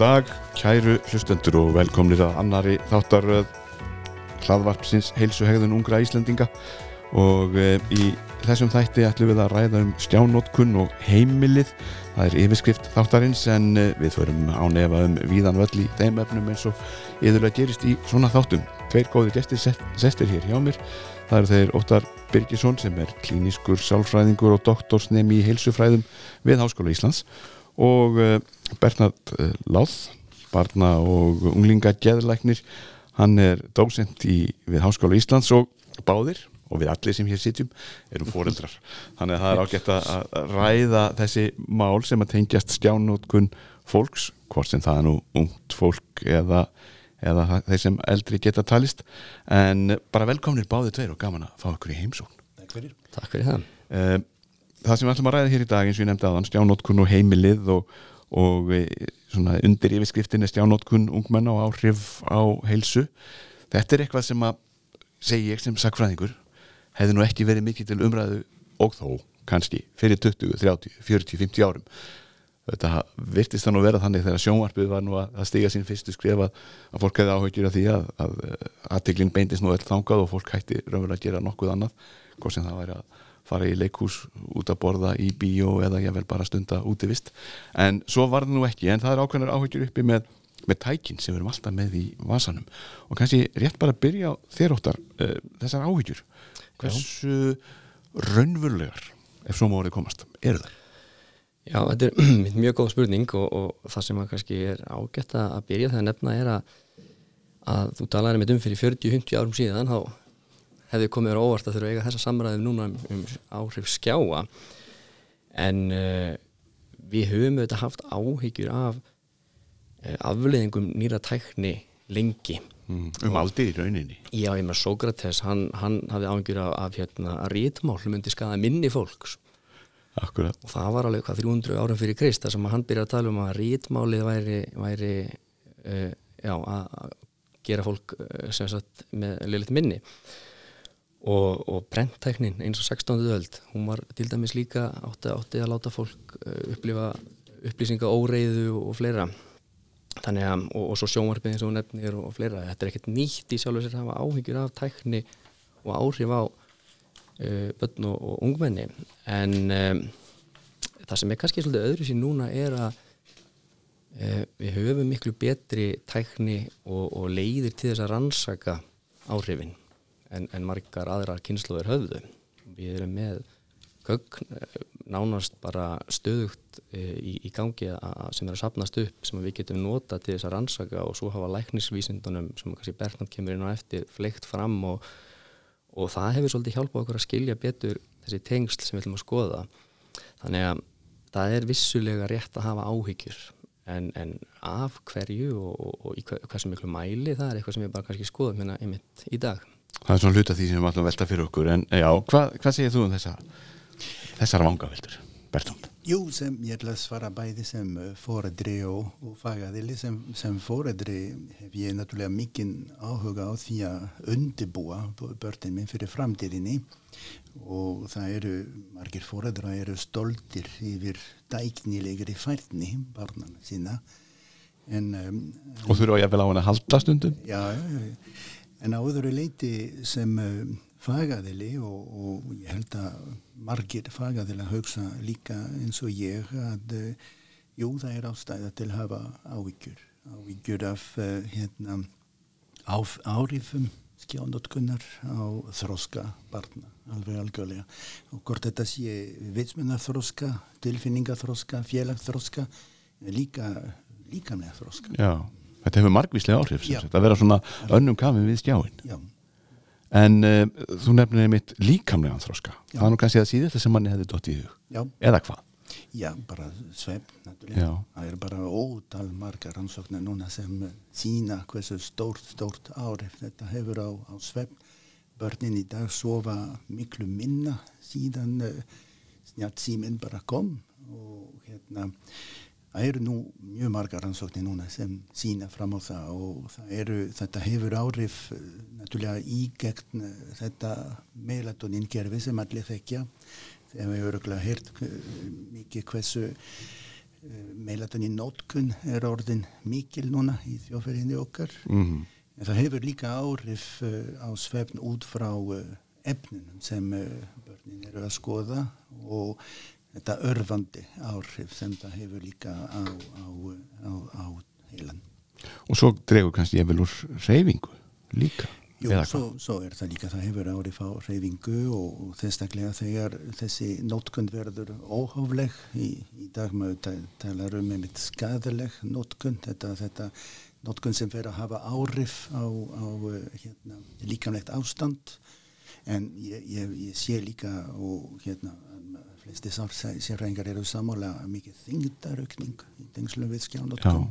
Dag, kæru hlustendur og velkomnir að annari þáttaröð hlaðvarpsins heilsuhegðun ungra Íslendinga. Og e, í þessum þætti ætlum við að ræða um stjánótkun og heimilið. Það er yfirskrift þáttarins en e, við förum ánefa um víðan völl í þeim efnum eins og yðurlega gerist í svona þáttum. Tveir góði gestir sestir hér hjá mér. Það eru þeir Óttar Birgisson sem er klíniskur sálfræðingur og doktorsnemi í heilsufræðum við Háskóla Íslands og e, Bernhard Láð barna og unglinga geðlæknir hann er dósent í, við Háskóla Íslands og báðir og við allir sem hér sitjum erum foreldrar. Þannig að það er ágætt að ræða þessi mál sem að tengjast skjánótkun fólks hvort sem það er nú ungt fólk eða, eða þeir sem eldri geta talist. En bara velkomnir báðir tveir og gaman að fá okkur í heimsókn. Takk fyrir, Takk fyrir það. Eh, Það sem við ætlum að ræða hér í dag eins og ég nefndi aðan stjánótkun og heimilið og, og eh, svona undir yfirskriftinni stjánótkun ungmenna og áhrif á heilsu. Þetta er eitthvað sem að segi ég sem sakfræðingur hefði nú ekki verið mikið til umræðu og þó kannski fyrir 20, 30, 40, 50 árum. Þetta virtist það nú vera þannig þegar sjónvarpið var nú að, að stiga sín fyrstu skrifa að fólk hefði áhugir af því að, að aðteglinn beindist nú öll þangað og fólk hætti raunverulega að gera nokkuð annað hvort sem það væri að fara í leikhús út að borða í bíó eða ég vel bara stunda útivist. En svo var það nú ekki en það er ákveðnar áhugjur uppi með, með tækin sem við erum alltaf með í vasanum. Og kannski rétt bara að byrja þér óttar uh, þessar áhugjur hversu raunverulegar ef svo mórið komast, eru það? Já, þetta er mjög góð spurning og, og það sem að kannski er ágætt að byrja þegar nefna er að, að þú talaði með um fyrir 40-50 árum síðan þá hefði komið þér óvart að þurfa að eiga þessa samræðum núna um, um áhrif skjáa. En uh, við höfum auðvitað haft áhyggjur af uh, afleðingum nýra tækni lengi. Mm, um aldir í rauninni. Já, ég með Sókrates, hann, hann hafði áhyggjur af, af hérna, að rítmál myndi skada minni fólks. Akkurat. Og það var alveg hvað 300 árum fyrir Krist þar sem hann byrjaði að tala um að rítmálið væri, væri uh, já, að gera fólk sem sagt með liðlitt minni og, og brenntæknin eins og 16. öld hún var til dæmis líka átti, átti að láta fólk uh, upplifa upplýsinga óreiðu og fleira þannig að, og, og svo sjónvarpið eins og nefnir og, fleira, þetta er ekkert nýtt í sjálfur sér að hafa áhyggjur af tækni og áhrif á uh, börn og, og ungmenni en um, það sem er kannski svolítið öðru sín núna er að uh, við höfum miklu betri tækni og, og leiðir til þess að rannsaka áhrifin en, en margar aðrar kynsluður höfðu. Við erum með gögn eh, nánast bara stöðugt eh, í, í gangi að, sem er að sapnast upp sem við getum nota til þess að rannsaka og svo hafa læknisvísindunum sem kannski Bernhard kemur inn á eftir fleikt fram og, og það hefur svolítið hjálpað okkur að skilja betur þessi tengsl sem við ætlum að skoða. Þannig að það er vissulega rétt að hafa áhyggjur en, en af hverju og, og, og í hver, hversu miklu mæli það er eitthvað sem við bara kannski skoðum hérna einmitt í dag Það er svona hluta því sem við ætlum að velta fyrir okkur en já, hvað, hvað segir þú um þessa þessar vangaveldur, Bertond? Jú, sem ég ætla að svara bæði sem fóredri og, og fagaðili sem, sem fóredri hef ég náttúrulega mikinn áhuga á því að undibúa börnin minn fyrir framtíðinni og það eru, margir fóredra eru stoltir yfir dæknilegri færni barnan sína en, um, Og á ég vel á hann að halda stundum? Já, en á öðru leiti sem um, fagaðili og, og ég held að margir fagaðili að hugsa líka eins og ég að uh, jú það er ástæða til að hafa ávíkjur ávíkjur af uh, hérna áf, áhrifum skjánotkunnar á þróska barna, alveg algjörlega. Og hvort þetta sé vitsmunarþróska, tilfinningaþróska félagþróska, líka líkamlega þróska Já, þetta hefur margvíslega áhrif sem sagt, að vera svona önnum kafin við skjáin Já, en uh, þú nefnir einmitt líkamlegan þroska. Já. það er nú kannski að síðast sem manni hefði dott í hug. Já, eða hvað? já, bara svefn náttúrulega. Það er bara ótal margar rannsóknar núna sem eh, sína hversu stórt, stórt árið þetta hefur á, á svefn börnin í dag sofa miklu minna síðan uh, snjart bara kom og hérna Það eru nú mjög margar rannsóknir núna sem sína fram á það og það eru, þetta hefur áhrif eh, náttúrulega í gegn eh, þetta melatoninkerfi sem allir þekkja. Þegar við höfum öruglega heyrt eh, mikið hversu melatonin nótkun er orðin mikil núna í þjóðferðinni okkar mm en það hefur líka áhrif á svefn út frá efnunum sem börnin eru að skoða og þetta örfandi áhrif sem það hefur líka á, á, á, á heilan. og svo dregur kannski ég vel úr reyfingu líka Jú, svo, svo er það líka, það hefur áhrif á reyfingu og, þessaklega þegar þessi nótkund verður óhófleg. Í, í dag maður ta- talar um einmitt skadaleg nótkund, þetta, þetta nótkund sem fer að hafa áhrif á, á hérna, líkamlegt ástand. En ég, ég, ég sé líka og hérna flesti sérrængar eru sammála mikið þingdaraukning í tengslum við Já, skjánótkun.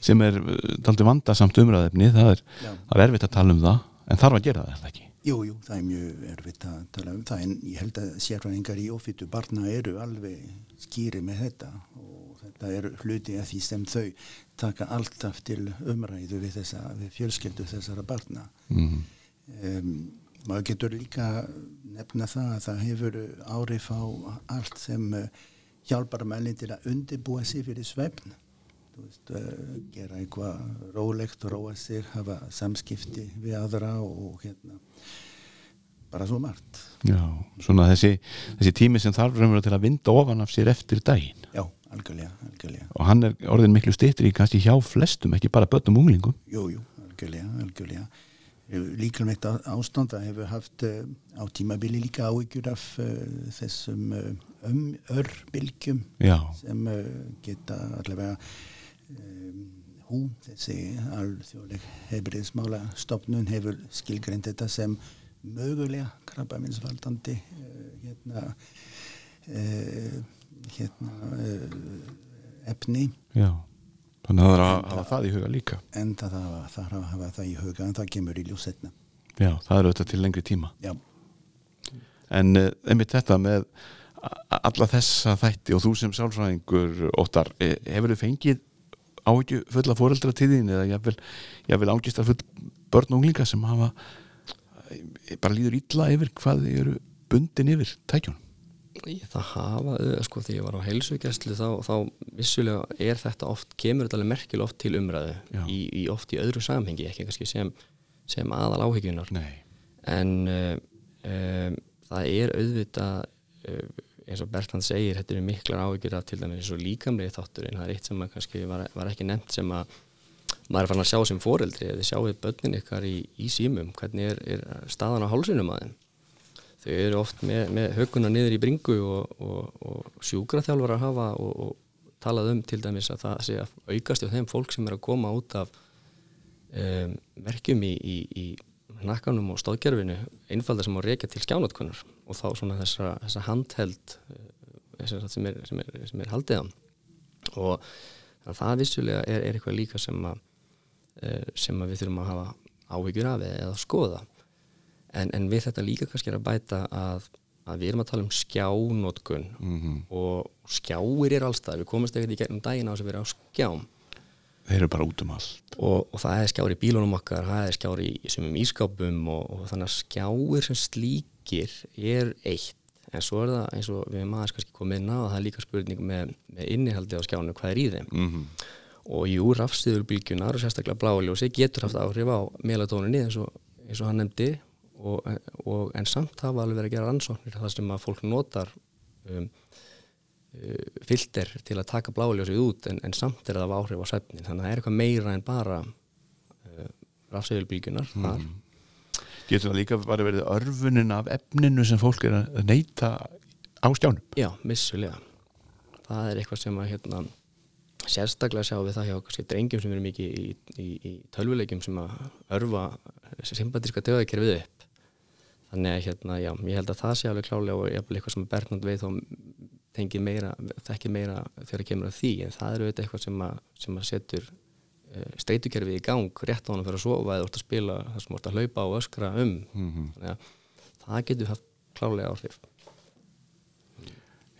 sem er daldi vandasamt umræðefni það er, er erfitt að tala um það en þarf að gera það, er það ekki Jú, jú, það er mjög erfitt að tala um það en ég held að sérfræðingar í ofittu barna eru alveg skýri með þetta og þetta er hluti af því sem þau taka alltaf til umræðu við, þessa, við fjölskyldu þessara barna. mm. Um, maður getur líka nefna það að það hefur árif á allt sem uh, hjálpar mælinn til að undibúa sig fyrir svefn. Þú veist, uh, gera eitthvað rólegt, róa sig, hafa samskipti við aðra og hérna bara svo margt. Já, svona þessi, þessi tími sem þarf raunverulega til að vinda ofan af sér eftir daginn Já, algjörlega, algjörlega. og hann er orðin miklu stýttri kannski hjá flestum, ekki bara börnum unglingum Jú, jú, algjörlega, algjörlega. Líkilvægt ástand að hefur haft uh, á tímabili líka áhyggjur af uh, þessum uh, um, örbilgjum Já, sem geta allavega hú, þessi alþjóðleg heilbriðismála stopnun hefur skilgreint þetta sem mögulega krabbaminsvaldandi hérna, hérna efni. Já Þannig að það er að hafa það í huga líka. En það það að hafa það í huga en það kemur í ljósetna. Já, það er auðvitað til lengri tíma. Já, En uh, einmitt þetta með alla þessa þætti og þú sem sálfræðingur óttar, eh, hefur þið fengið áhyggju fulla fóreldra þín eða jáfnvel, jáfvel ángistar full börn og unglinga sem hafa eh, bara líður illa yfir hvað þið eru bundin yfir tækjunum Ég, það hafa, uh, sko, þegar ég var á heilsugjæslu þá, þá vissulega er þetta oft, kemur þetta alveg merkilega oft til umræðu í, í oft í öðru samhengi, ekki kannski sem, sem aðal áhyggjunar Nei, en uh, um, það er auðvitað uh, eins og Bertrand segir, þetta eru miklar áhyggjur af til dæmis eins og líkamlega þátturinn. Það er eitt sem kannski var, var ekki nefnt sem að maður er fann að sjá sem foreldri ef þið sjáuð börnin ykkar í, í símum. Hvernig er, er staðan á hálsunum að þeim þau eru oft með, með höguna niður í bringu og, og, og sjúkraþjálfar að hafa og, og talað um til dæmis að það sé að aukast hjá þeim fólk sem er að koma út af um, merkjum í, í, í nakkanum og stóðgerfinu einfaldar sem á reykja til skjánotkunar og þá svona þessa, þessa handheld eh, sem, er, sem, er, sem er haldið á. Og það vissulega er, er eitthvað líka sem að eh, sem að við þurfum að hafa áhyggjur af eða skoða en, en við þetta líka kannski er að bæta að, að við erum að tala um skjánótkun Mhm. og skjáir er allstað við komumst ekkert í gegnum daginn á þess að vera á skjám. Þeir eru bara út um allt. Og, og það er skjár í bílunum okkar það er skjár í sumum ískápum og, og þannig að skjáir sem slíkir er eitt. En svo er það eins og við aðeins kannski komið inn á það er líka spurning með, með innihaldi á skjánu hvað er í þeim? Mm -hmm. og jú, rafstíðurbylgjunar og sérstaklega bláiljósi getur haft áhrif á melatóninni eins og, eins og hann nefndi og, og, en samt hafa alveg verið að gera rannsóknir þar sem að fólk notar um, uh, filter til að taka bláiljósið út en, en samt er það af áhrif á svefnin þannig að það er eitthvað meira en bara uh, rafstíðurbylgjunar þar Getur það líka bara verið örfunin af efninu sem fólk er að neyta á stjánum Já, vissulega. Það er eitthvað sem að hérna, sérstaklega sjá við það hjá kannski drengjum sem eru mikið í, í, í tölvuleikjum sem að örfa sympatíska döðakerfið upp. Þannig að hérna, já, ég held að það sé alveg klálega og ég eitthvað sem Bernhard veið þá tengið meira, þekkið meira þegar það kemur að því en það eru auðvitað eitthvað sem að, sem að setur uh, streitukerfið í gang rétt á hann fyrir að sofa eða úr að spila það sem úr að hlaupa og öskra um. Þannig að það getur haft klálega áhrif.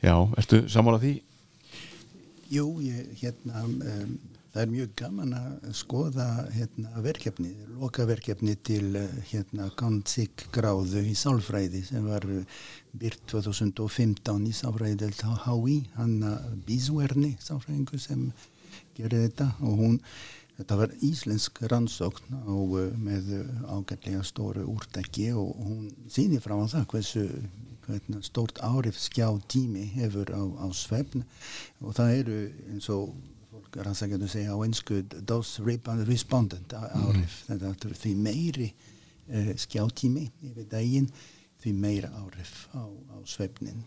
Já, ertu sammála því? Jú, ég, hérna, um, það er mjög gaman að skoða hérna, verkefni, lokaverkefni til eh, hérna, Gantsik gráðu í sálfræði sem var eh, byrt 2015 í sálfræði til HÍ, hann Bísverni sálfræðingu sem gerði þetta og hún Þetta var íslensk rannsókn á, með ágætlega stóru úrtæki og hún síni frá það hversu stórt árif skjá tími hefur á, á svefn og það eru eins og er að segja á einsku dose respondent árif mm. þetta er því meiri uh, skjá tími yfir daginn því meira árif á, á svefnin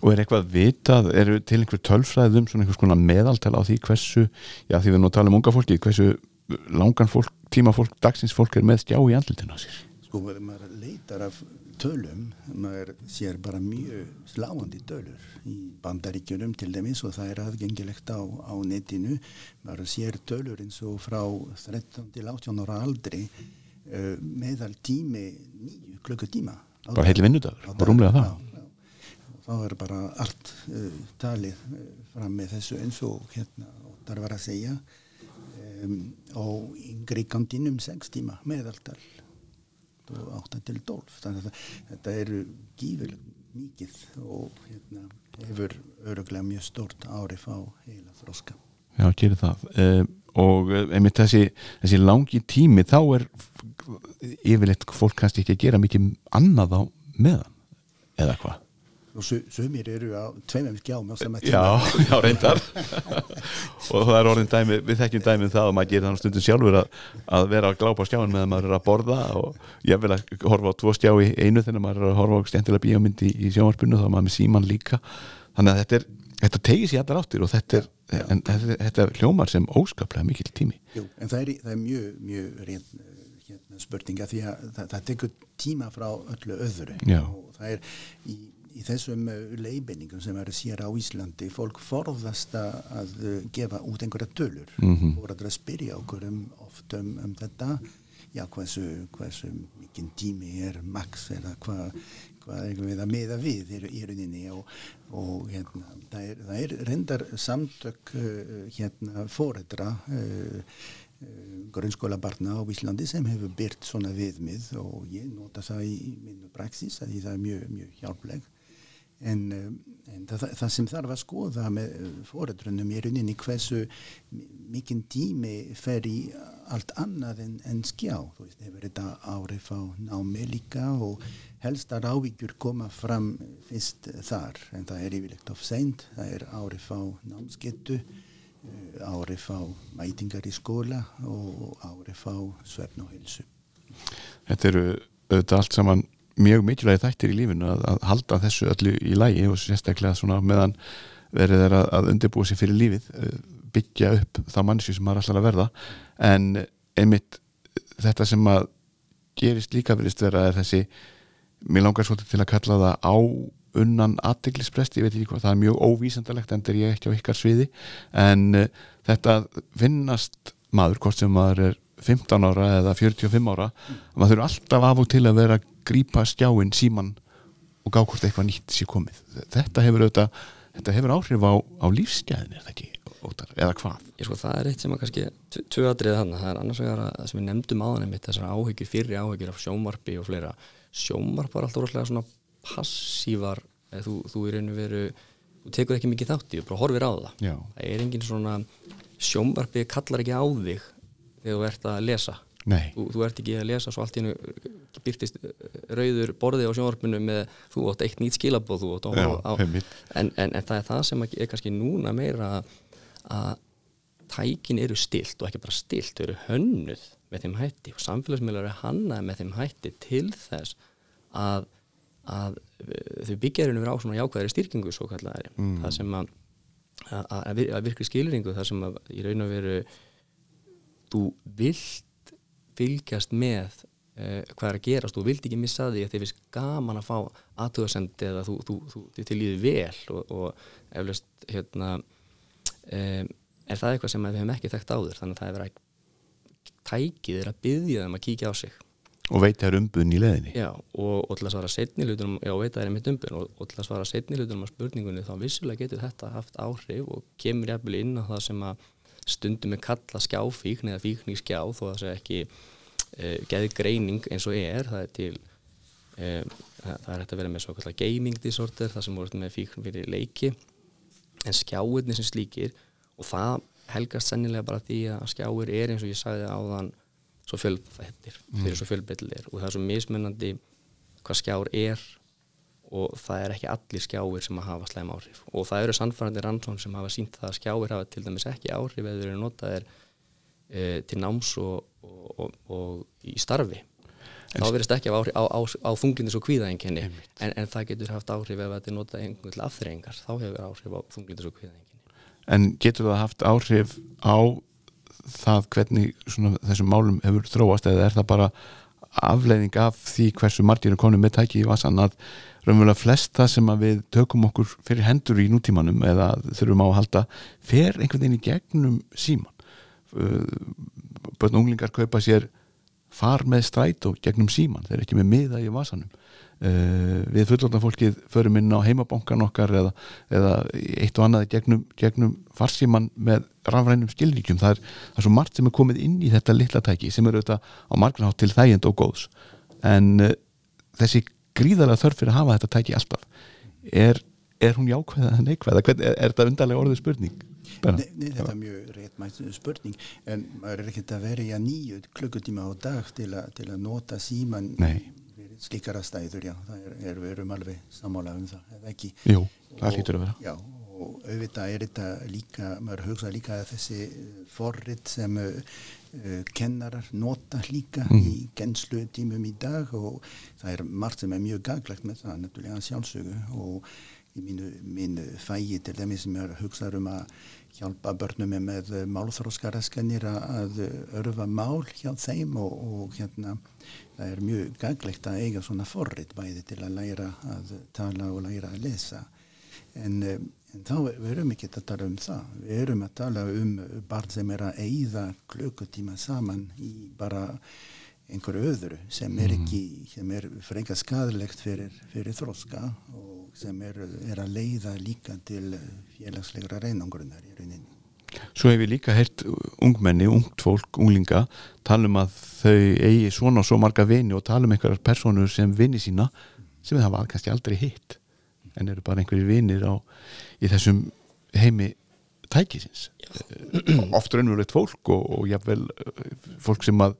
Og er eitthvað vitað, eru til einhver tölfræðum svona einhvers konar meðaltal á því hversu, já því við nú talum unga fólki hversu langan fólk, tíma fólk dagsins fólk er með stjá í andlutinu á sér? Sko, maður leitar af tölum, maður sér bara mjög sláandi tölur í bandaríkjunum til dæmis og það er aðgengilegt á, á netinu. Maður sér tölur eins og frá 13 til 18 ára aldri uh, meðal tími nýju klukkutíma Bara heil vinnudagur, bara rúmlega það. Já, þá er bara allt uh, talið uh, fram með þessu eins og hérna þar var að segja um, og yngri kantinum 6 tíma meðaltal og 8 til 12 þannig að þetta eru gífileg mikið og hérna, hefur öruglega mjög stort árif á heila þróska Já, gerir það. Um, og einmitt þessi, þessi langi tími þá er yfirleitt fólk kannski ekki að gera mikið annað á meðan eða hvað og sumir eru á tveimum skjám já, já, reyndar. Og það er orðin dæmi við þekkjum dæmið það og maður gerir þannig stundum sjálfur að, að vera að glápa skjáin meðan maður er að borða og ég vil að horfa á tvo skjá í einu þegar maður er að horfa á stjæntilega bíómyndi í, í sjónvarpunnu þá maður með síman líka. Þannig að þetta, er, þetta tegir sér allar áttir og þetta er. En, þetta, þetta er hljómar sem óskaplega mikil tími. Jú, en það er, það er mjög, mjög reynd hérna, spurninga því að það, það tekur tíma frá öllu öðru. Já. og það er í í þessum uh, leifinningum sem eru sér á Íslandi fólk forðast að uh, gefa út einhverja tölur. Mm -hmm. og að spyrja okkur um, oft um, um þetta. Já, hversu, hversu mikinn tími er max eða hvað hva er við að meða við í rauninni og, og hérna, það, er, það er reyndar samtök uh, hérna, fóreldra uh, grunnskóla barna á Íslandi sem hefur byrt svona viðmið og ég nota það í minnu praxis að það er mjög, mjög hjálpleg en, eh, en það, það sem þarf að skoða með eh, fóreldrunum í rauninni hversu mikinn tími fer í allt annað en, en skjá. Þú veist, hefur þetta árið á námi líka og helstar ávíkjur koma fram fyrst þar. En það er yfirlegt of seint það er árið á námskettu eh, árið á mætingar í skóla og árið á svefn og hilsu Þetta eru auðvitað allt saman mjög mikilvægi þættir í lífinu að, að halda þessu öllu í lægi og sérstaklega svona meðan verið er að, undirbúa sér fyrir lífið eh, byggja upp það mannsju sem maður er alltaf að verða. En einmitt þetta sem að gerist líka verist vera er þessi mér langar svolítið til að kalla það á unnan aðteglisprest, ég veit ekki hvað það er mjög óvísendalegt en það er ég ekki á ykkar sviði en uh, þetta finnast maður, hvort sem maður er 15 ára eða 45 ára maður þurfa alltaf af og til að vera grípa skjáin síman og gá hvort eitthvað nýtt sé komið. Þetta hefur, auðvitað, þetta hefur áhrif á, á lífsgæðin er það ekki ótar, eða hvað? Ég sko það er eitt sem að kannski tvö aðrið þannig, það er annars vegar að sem við nefndum áðan einmitt þessar áhyggjur, fyrri áhyggjur af sjómarpi og fleira, sjómarp var alltaf orðslega svona passívar þú, þú er einu veru þú tekur ekki mikið þátt í, þú bara horfir á það. Já. það er engin svona sjómarpi kallar ekki á þig þegar þú ert að lesa þú, þú ert ekki að lesa svo allt í hennu byrtist rauður borði á sjónvarpinu með þú átt eitt nýtt skilabóð Já, á, en, en, en það er það sem er kannski núna meira að tækin eru stilt og ekki bara stilt, þau eru hönnuð með þeim hætti og samfélagsmiðlar eru hannað með þeim hætti til þess að, að þau byggjarinu verið á svona jákvæðari styrkingu svo kallar mm. það sem að að virkri skilringu það sem að í raun og veru þú vilt fylgjast með uh, hvað er að gerast, þú vilt ekki missa því að þið finnst gaman að fá aðtöðasendi eða þú, þú, þú, þú til líði vel og, og eflust hérna um, er það eitthvað sem við hefum ekki þekkt áður? Þannig að það er verið að tækið er að byggja þeim að kíkja á sig. Og veita er umbun í leðinni já og, og til að svara setni hlutunum já veita er mitt umbun og, og til að svara setni hlutunum á spurningunni þá vissulega getur þetta haft áhrif og kemur jæfnvel inn á það sem að stundum er kalla skjáfíkn eða fíkn í skjá þó að það sé ekki uh, geði greining eins og er það er til um, það er hægt að vera með svo kallar gaming disorder það sem voruð með fíkn fyrir leiki. En skjáirni sem slíkir og það helgast sennilega bara því að skjáir er eins og ég sagði áðan svo svo fjölbættir og það er svo mismunandi hvað skjár er og það er ekki allir skjáir sem að hafa slæm áhrif. Og það eru sannfærandi rannsón sem hafa sínt það að skjáir hafa til dæmis ekki áhrif eða eru notaðir e, til náms og, og, og, og í starfi. En þá verðist ekki á, á, á, á þunglindis og kvíðaenginni en, en það getur haft áhrif ef þetta er notað einhvern til afþreyingar. Þá hefur áhrif á þunglindis og kvíðaenginni En getur það haft áhrif á það hvernig svona, þessum málum hefur þróast eða er það bara afleiðing af því hversu margir er konum með tæki í vasan að raunverulega flesta sem að við tökum okkur fyrir hendur í nútímanum eða þurfum á að halda fer einhvern veginn í gegnum síman börn og unglingar kaupa sér far með stræt og gegnum síman þeir eru ekki með miða í vasanum. Við fullorðan fólkið förum inn á heimabankan okkar eða, eða eitt og annað gegnum, gegnum farsíman með rafrænum skilríkjum. Það er, það er svo margt sem er komið inn í þetta litla tæki sem eru auðvitað á margnátt til þægind og góðs. En uh, þessi gríðarlega þörf fyrir að hafa þetta tæki alltaf. Er, er hún jákvæða eða neikvæða er, er þetta undarlega orðið spurning? Nei, nei, þetta er mjög réttmætt spurning. En maður er ekkert að að nýju klukkutíma á dag til, a, til að nota síman nei. slíkara stæður, já, það er, er við erum alveg sammála um það, eða ekki? Jú, það hlýtur að vera. Já, og auðvitað er þetta líka, maður hugsa líka að þessi forrið sem kennarar nota líka mm. í genslu tímum í dag og það er margt sem er mjög gaglegt með það, náttúrulega sjálfsögu og í mínu, mínu fægi til dæmis sem er hugsað um að hjálpa börnum með málþróskaraskanir að örfa mál hjá þeim og, og hérna það er mjög gaglegt að eiga svona forrið bæði til að læra að tala og læra að lesa en, en þá við erum ekki að tala um það. Við erum að tala um barn sem er að eigða klukkutíma saman í bara einhverju öðru sem er ekki sem er freka skadlegt fyrir, fyrir þróska og sem er, er að leiða líka til félagslegra reynangrunar í rauninni. Svo hef ég líka heyrt ungmenni, ungt fólk, unglinga tala um að þau eigi svona og svo marga vini og tala um einhverjar personur sem vini sína sem það var kannski aldrei hitt en eru bara einhverjir vinir á, í þessum heimi tækisins. Oft raunverulegt fólk og, og jáfnvel fólk sem að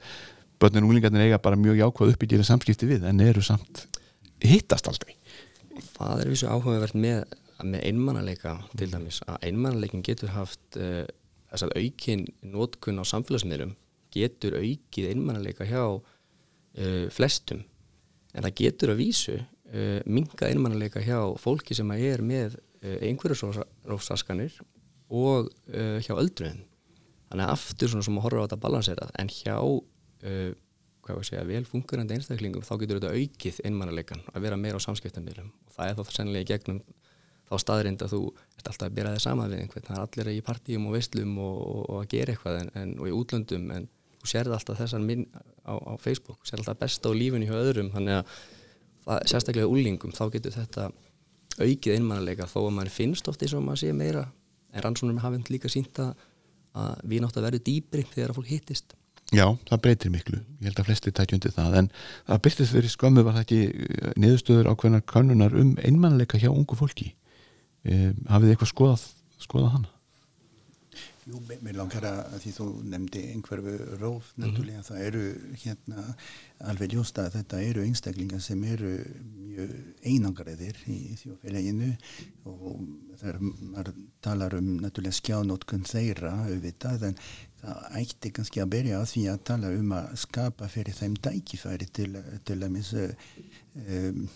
börnun unglingarnir eiga bara mjög jákvæð uppbyggjilega samskipti við en eru samt hittast aldrei. Það er vissu áhugavert með með einmannaleika til dæmis að einmannleikin getur haft uh, þess að aukin nótkun á samfélagsmiðlum getur aukið einmannaleika hjá uh, flestum. En það getur að vísu uh, minga einmannaleika hjá fólki sem er með einhverju rófsaskanir og hjá öldruðin þannig að aftur svona sem að horfa á þetta balanserað en hjá hvað var að segja, vel fungerandi einstaklingum þá getur þetta aukið einmannleikan að vera meira á samskiptamilum og það er þá sennilega í gegnum þá staðrind að þú ert alltaf að bera þig saman við einhvern, það er allir í partíum og veistlum og, og, og að gera eitthvað en, en, og í útlöndum en þú sérði alltaf þessar minn á, á Facebook, sérði alltaf besta á lífinu hjá öðrum, þannig að það, sérstaklega úlingum, þá getur þetta aukið einmannleika þó að mann finnst oft eins og maður sé meira en rannsónum hafinn líka sínt að, að við nátt að verðu dýbri þegar að fólk hittist. Já, það breytir miklu, ég held að flesti tækjundi það, en það byrtist fyrir skömmu var það ekki niðurstöður ákveðnar kannunar um einmannleika hjá ungu fólki. Um, hafið þið eitthvað skoðað, skoðað hana? Jú, mér langar að því þú nefndi einhverfu róf, mhm. náttúrulega, mm -hmm. það eru hérna alveg ljósta að þetta eru einstaklingar sem eru mjög einangræðir í þjófélaginu og maður talar um náttúrulega skjánótkun þeirra auðvitað, en það ætti kannski að berja að því að tala um að skapa fyrir þeim dækifæri til, til að misa um,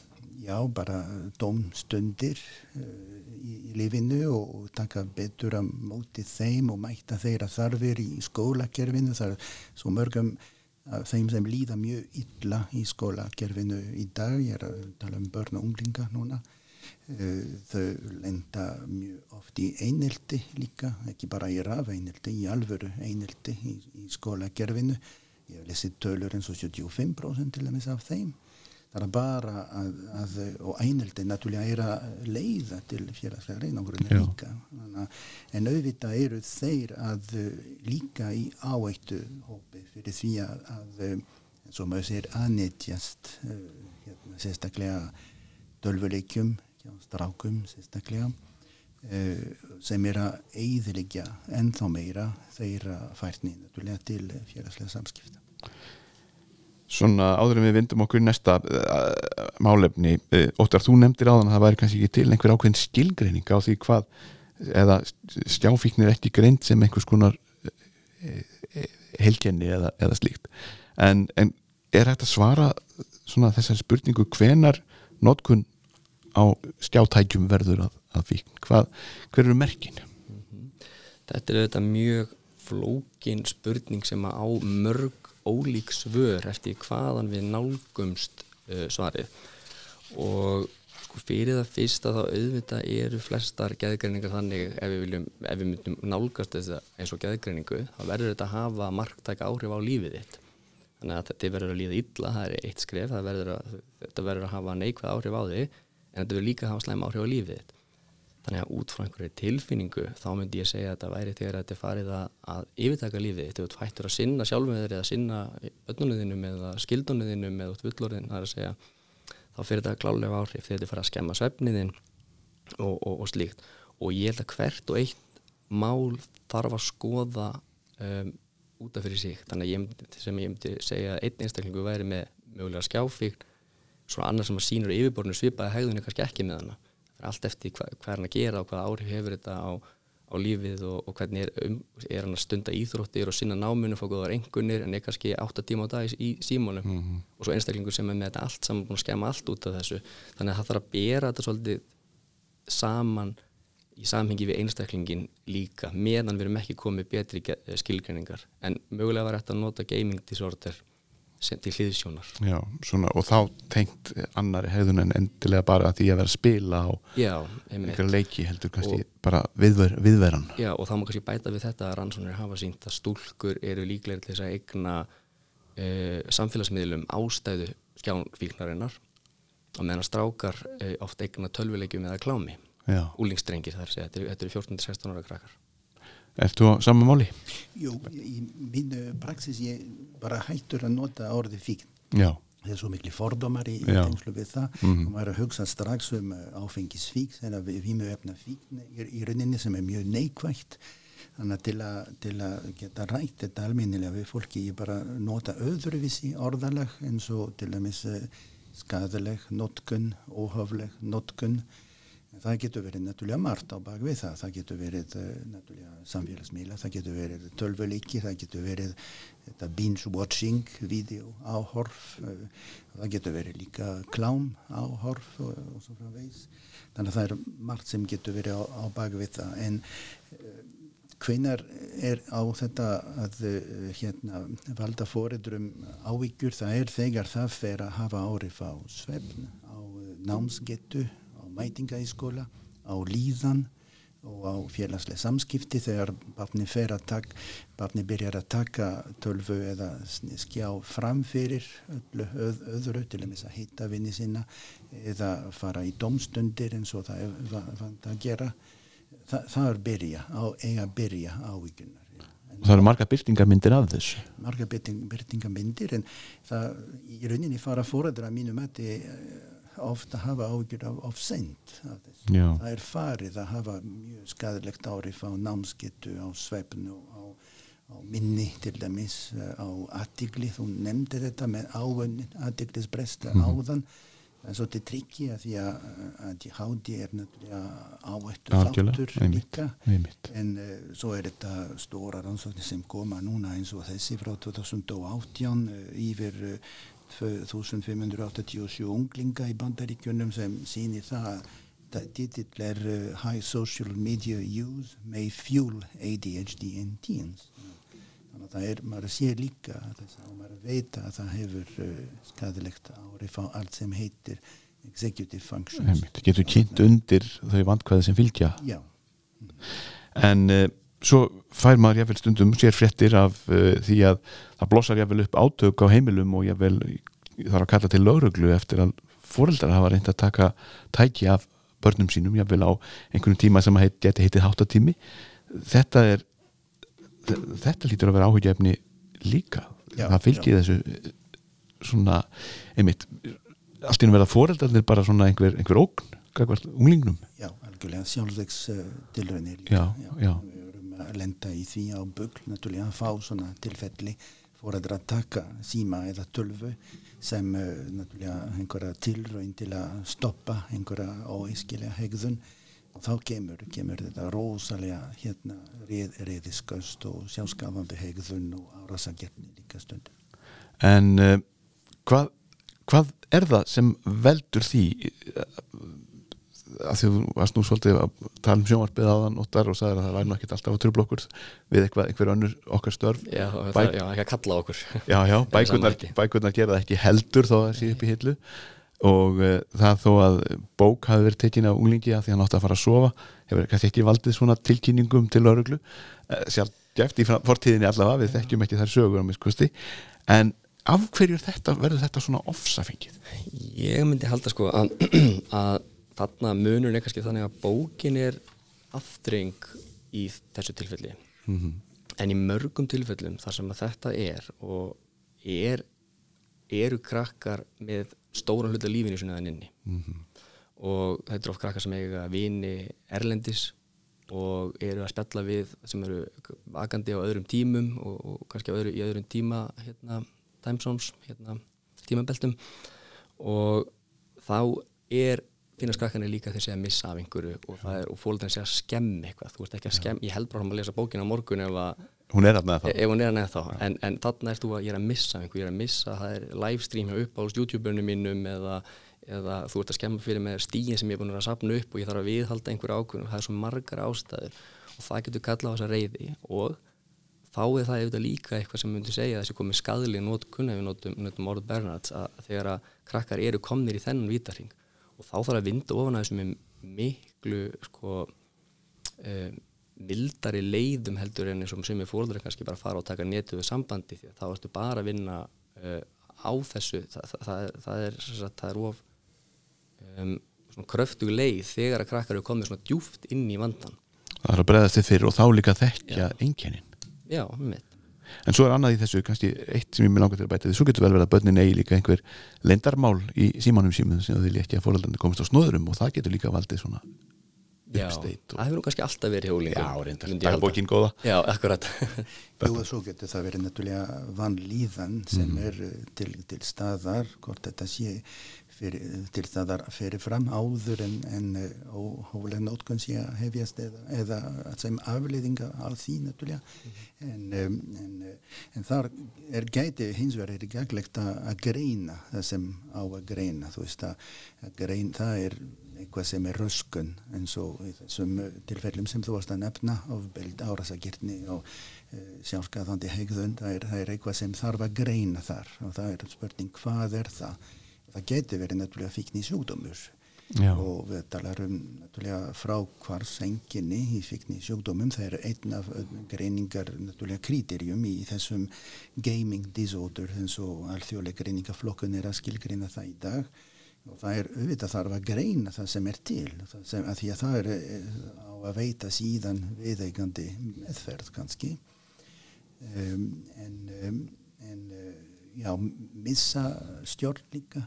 já, bara domstundir uh, í, í lifinu og, og taka betur að móti þeim og mæta þeirra þarfir í skólakerfinu. Það er svo mörgum þeim sem líða mjög illa í skólakerfinu í dag. Ég er að tala um börn og unglinga núna. Uh, þau lenda mjög oft í einelti líka ekki bara í raf einelti, í alvöru einelti í, í skólakerfinu. Ég hef lesið tölur eins og 75% til dæmis af þeim bara að, að og einheldi náttúrulega er að leiða til félagslega reynangurinn líka. Að- en auðvitað eru þeir að uh, líka í áættu hópi fyrir því að, uh, eins og maður segir aðnetjast uh, hérna, sérstaklega dölvuleikjum strákum sérstaklega sem er að eigðilegja ennþá meira þeirra færni náttúrulega til félagslega samskipta Svona áður en við vindum okkur næsta uh, málefni, uh, Óttar, þú nefndir áðan að það væri kannski ekki til einhver ákveðin skilgreining á því hvað eða stjáfíknir ekki greint sem einhvers konar uh, helgenni eða, eða slíkt. En, en er að svara svona þessari spurningu hvenar notkun á stjátækjum verður að, að fíkn? Hvað, hver eru merkin? Þetta er auðvitað mjög flókin spurning sem að á mörg ólík svör eftir hvaðan við nálgumst uh, svarið. Og sko fyrir það fyrsta þá auðvitað eru flestar geðgreiningar þannig ef við, viljum, ef við myndum nálgast þess eins og geðgreiningu þá verður þetta að hafa marktæk áhrif á lífið þitt. Þannig að þetta verður að líða illa það er eitt skref, verður að, þetta verður að hafa neikvæð áhrif á þig en þetta verður líka að hafa slæm áhrif á lífið þitt þannig að út frá einhverju tilfinningu þá myndi ég segja að þetta væri þegar þetta er farið að, yfirtaka lífið þetta er fættur að sinna sjálfum þeir eða sinna öllunniðinum eða skildunniðinum eða út villorðin, það er að segja þá fyrir þetta klálega áhrif þegar þetta fara að skemma svefniðin og, og, og slíkt. Og ég held að hvert og eitt mál þarf að skoða um, út af fyrir sig. Þannig að ég myndi, sem ég myndi segja að einn einstaklingu væri með mögulega skjáfík svona annar sem að sínur yfirborðinu svipaði hegðunni það er allt eftir hva, hvað er hann að gera og hvaða áhrif hefur þetta á, á lífið og, og hvernig er, um, er hann að stunda íþróttir og sinna námunu, fá góðar engunir en er kannski 8 tíma á dag í, símónum Mhm. og svo einstaklingur sem er með þetta allt saman búin að skemma allt út af þessu. Þannig að það þarf að bera þetta svolítið saman í samhengi við einstaklingin líka meðan við erum ekki komið betri skilgreiningar. En mögulega var þetta að nota gaming disorder sem til hliðsjónar. Já, svona, og þá tengt annari hegðun en endilega bara að því að vera að spila á einhverja leiki heldur kannski Og- bara viðver, viðveran. Já, og þá má kannski bæta við þetta að rannsóknir hafa sínt að stúlkur eru líklegri til þess að eigna uh, samfélagsmiðlum ástæðu skjánfíknarinnar og meðan að strákar uh, oft eigna tölvuleikjum eða klámi. Úlingstrengir þar þetta eru 14-16 ára krakkar ertu á saman máli? Jú, í mínu praxis ég bara hættur að nota orðið fíkn. Já, Það er svo miklu fordómar í, tengslu við það Mhm. og maður er að hugsa strax um uh, áfengisfíkn eða vímuefna fíkn í, í rauninni sem er mjög neikvægt. Þannig að til að, til að geta rætt þetta alminnilega við fólki ég bara nota öðruvísi orðalag eins og til dæmis uh, skadaleg, notkun, óhafleg, notkun. Það getur verið náttúrulega margt á bak við það. Það getur verið uh, náttúrulega samfélagsmiðla, það getur verið tölvuleiki, það getur verið þetta binge-watching, video áhorf, uh, það getur verið líka klám áhorf og, og svo frá veis. Þannig að það er margt sem getur verið á, á bak við það. En hvenar er á þetta að hérna, valda fóreldrum ávíkjur, það er þegar það fer að hafa árif á svefn, á uh, námsgetu, á líðan og á félagslega samskipti þegar barni fer að barni byrjar að taka tölvu eða skjá fram fyrir öllu öð, öðru til að hitta vinni sína eða fara í domstundir eins og það er va- vant að gera. Þa, það er byrja, á, eiga að byrja ávíkunar. og það eru marga byrtingarmyndir af þessu Marga byrting, byrtingamyndir en það í rauninni fara fóræðra mínu mati ofta hafa ávíkur af, af sent af. Já, Það er farið að hafa mjög skadilegt árif á námsgetu, á svefnu, á, á minni til dæmis, eh, á aðtigli, þú nefndi þetta með áunnin, aðtiglisbresta Mhm. áðan, það er svolítið trikki að því að, að hádi er náttúrulega algjörlega, þáttur líka, einmitt. en uh, svo er þetta stóra rannsóknir sem koma núna eins og þessi frá 2018 uh, yfir uh, 2587 unglinga í bandaríkjunum sem sýnir það að titill er uh, High Social Media Use may fuel ADHD in teens. Þannig að það er, maður sé líka þess að maður veit að það hefur uh, skadilegt árif á allt sem heitir executive functions. getur kynnt undir þau vandkvæði sem fylgja Já, en uh, svo fær maður jáfnvel stundum sér fréttir af uh, því að það blossar jáfnvel upp átök á heimilum og jáfnvel þarf að kalla til lauruglu eftir að fóreldrar hafa reynd að taka tæki af börnum sínum, jáfnvel á einhvern tíma sem heit, geti heitið háttatími. Þetta er þetta lítur að vera áhugjefni líka. Já, það fylgir þessu eh, svona, einmitt allt í nú verða fóreldarnir bara svona einhver, einhver ógn, gagvart unglingnum Já, algjörlega sjálfsvegs uh, tilraunir Já, já. Erum að lenda í því á bugl, að fá svona tilfelli fóræður að taka síma eða tölvu sem náttúrulega einhverja tilraun til að stoppa einhverja óískilega hegðun og þá kemur, kemur þetta rosalega hérna reyðiskast og sjálfskafandi hegðun og árasagerni líka stundum. en uh, hvað, hvað er það sem veldur því að því þú varst nú svolítið að tala um sjónvarpið aðan og sagðir að það væri ekkert alltaf að tröflokkur við eitthvað, einhver önnur okkar störf. Já, það, Bæk- já, ekki að kalla okkur. Já, já, bækurnar, bækurnar gera það ekki heldur þó að það sé upp í hillu. Og uh, það þó að bók hafi verið tekin af unglingi að því hann átti að fara að sofa hefur kannski ekki valdið svona tilkynningum til öruglu uh, sjálf geft í fortíðinni allavega við þekkjum ekki þær sögur á af hverju er þetta, verður þetta svona ofsafengið? Ég myndi halda sko að, að þarna munur er kannski þannig að bókin er aftreng í þessu tilfelli. Mm en í mörgum tilfellum þar sem að þetta er og er, eru krakkar með stóran hluta lífinu sinni þann inni og þetta eru oft krakkar sem eiga vini erlendis og eru að spjalla við sem eru vakandi á öðrum tímum og, og kannski öðru, í öðrum tíma hérna, time zones, hérna, tímabeltum. Og þá er finnast krakkarnir líka þeir segja að missa af einhverju og, það og fólkinn segja að skemmi eitthvað. Þú ert ekki að skemmi, ég held bara að lesa bókina á morgun ef, að, hún er þarna þá ef hún er að neða þá en, en þarna ert þú að ég er að missa af einhverju, ég er að missa það er livestream hjá upp á YouTube-unum mínum eða, eða þú ert að skemma fyrir með stíin sem ég er búin að sapna upp og ég þarf að viðhalda einhverju og það er svo margar ástæður og það getur kallað á þessa reyði og er það auðvitað líka eitthvað sem myndi segja að þessi komið skadli nótkun ef við notum, notum orð Bernhards að þegar að krakkar eru komnir í þennan vítarhing og þá þarf að vinda ofan að þessu með miklu sko um, mildari leiðum heldur en eins og sem er fólður kannski bara fara og taka netuðu sambandi því að þá ertu bara að vinna uh, á þessu. Þa, það, það, er, það, er, er of um, svona kröftug leið þegar að krakkar eru komið svona djúft inn í vandan það er að bregðast þið fyrir og þá líka þekkja einkennin. Já, mitt en svo er annað í þessu, kannski eitt sem ég mér langar til að bæta því, svo getur vel verið að börnin eigi líka einhver lendarmál í símanum símum sem þau ekki að fóröldandi komast á snóðurum og það getur líka valdið svona Já, uppsteitt og... það hefur nú kannski alltaf verið hjólingum Já, reyndar, það er bókin góða. Já, akkurat. Jú, og svo getur það verið náttúrulega vanlíðan sem er uh, til, til staðar, hvort þetta sé fyrir, til staðar fyrir fram áður en, en uh, hóflega nótkun sé að hefjast eða, eða sem afleiðinga af því náttúrulega. En, um, en, uh, en þar er gæti hins vegar er gaglegt að, að greina það sem á að greina þú veist að, að greina, það er eitthvað sem er röskun eins og þessum uh, tilfellum sem þú varst að nefna ofbeld, árasagirtni og sjálfskaðandi hegðun það er, það er eitthvað sem þarf að greina þar og það er spurning hvað er það það getur verið náttúrulega fíkni sjúkdómur Já. og við talar um náttúrulega frákvarsenginni í fíkni sjúkdómum það er einn af greiningar náttúrulega kriterjum í þessum gaming disorder eins og alþjóðlega greiningaflokkun er að skilgreina það í dag. Og það er auðvitað þarf að greina það sem er til sem, að því að það er á að veita síðan viðeigandi meðferð kannski. Um, en, um, en já, missa stjórn líka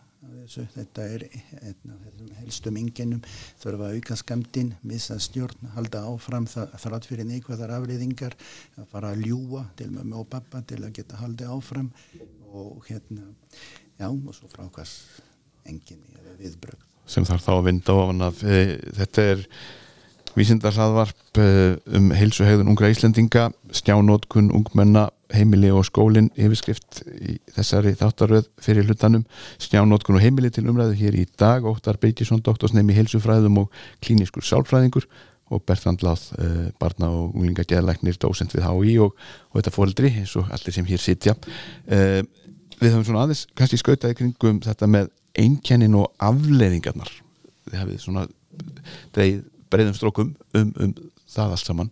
þetta er þessum helstum ynginum þurfa að auka skamtinn, missa stjórn halda áfram þrátt fyrir neikvæðar afleiðingar að fara að ljúa til mömmu og pappa til að geta haldið áfram og hérna já, og svo frákvæðs enginni eða viðbrögð. sem þarf þá að vinda ofan af e, þetta er vísindarsaðvarp e, um heilsu hegðun ungra Íslendinga stjánótkun, ungmenna heimili og skólin yfirskrift í þessari þáttaröð fyrir hlutanum. Stjánótkun og heimili til umræðu hér í dag. Óttar Beitisson, doktorsnemi heilsufræðum og klíniskur sálfræðingur og Bertrand Láð, uh, barna og unglinga geðlæknir, dósent við HÍ og, og þetta fóreldri, eins og allir sem hér sitja. Uh, við höfum svona aðeins kannski skautað í kringum þetta með einkennin og afleiðingarnar. Þið hafið svona dreið breiðum strókum um, um það allt saman.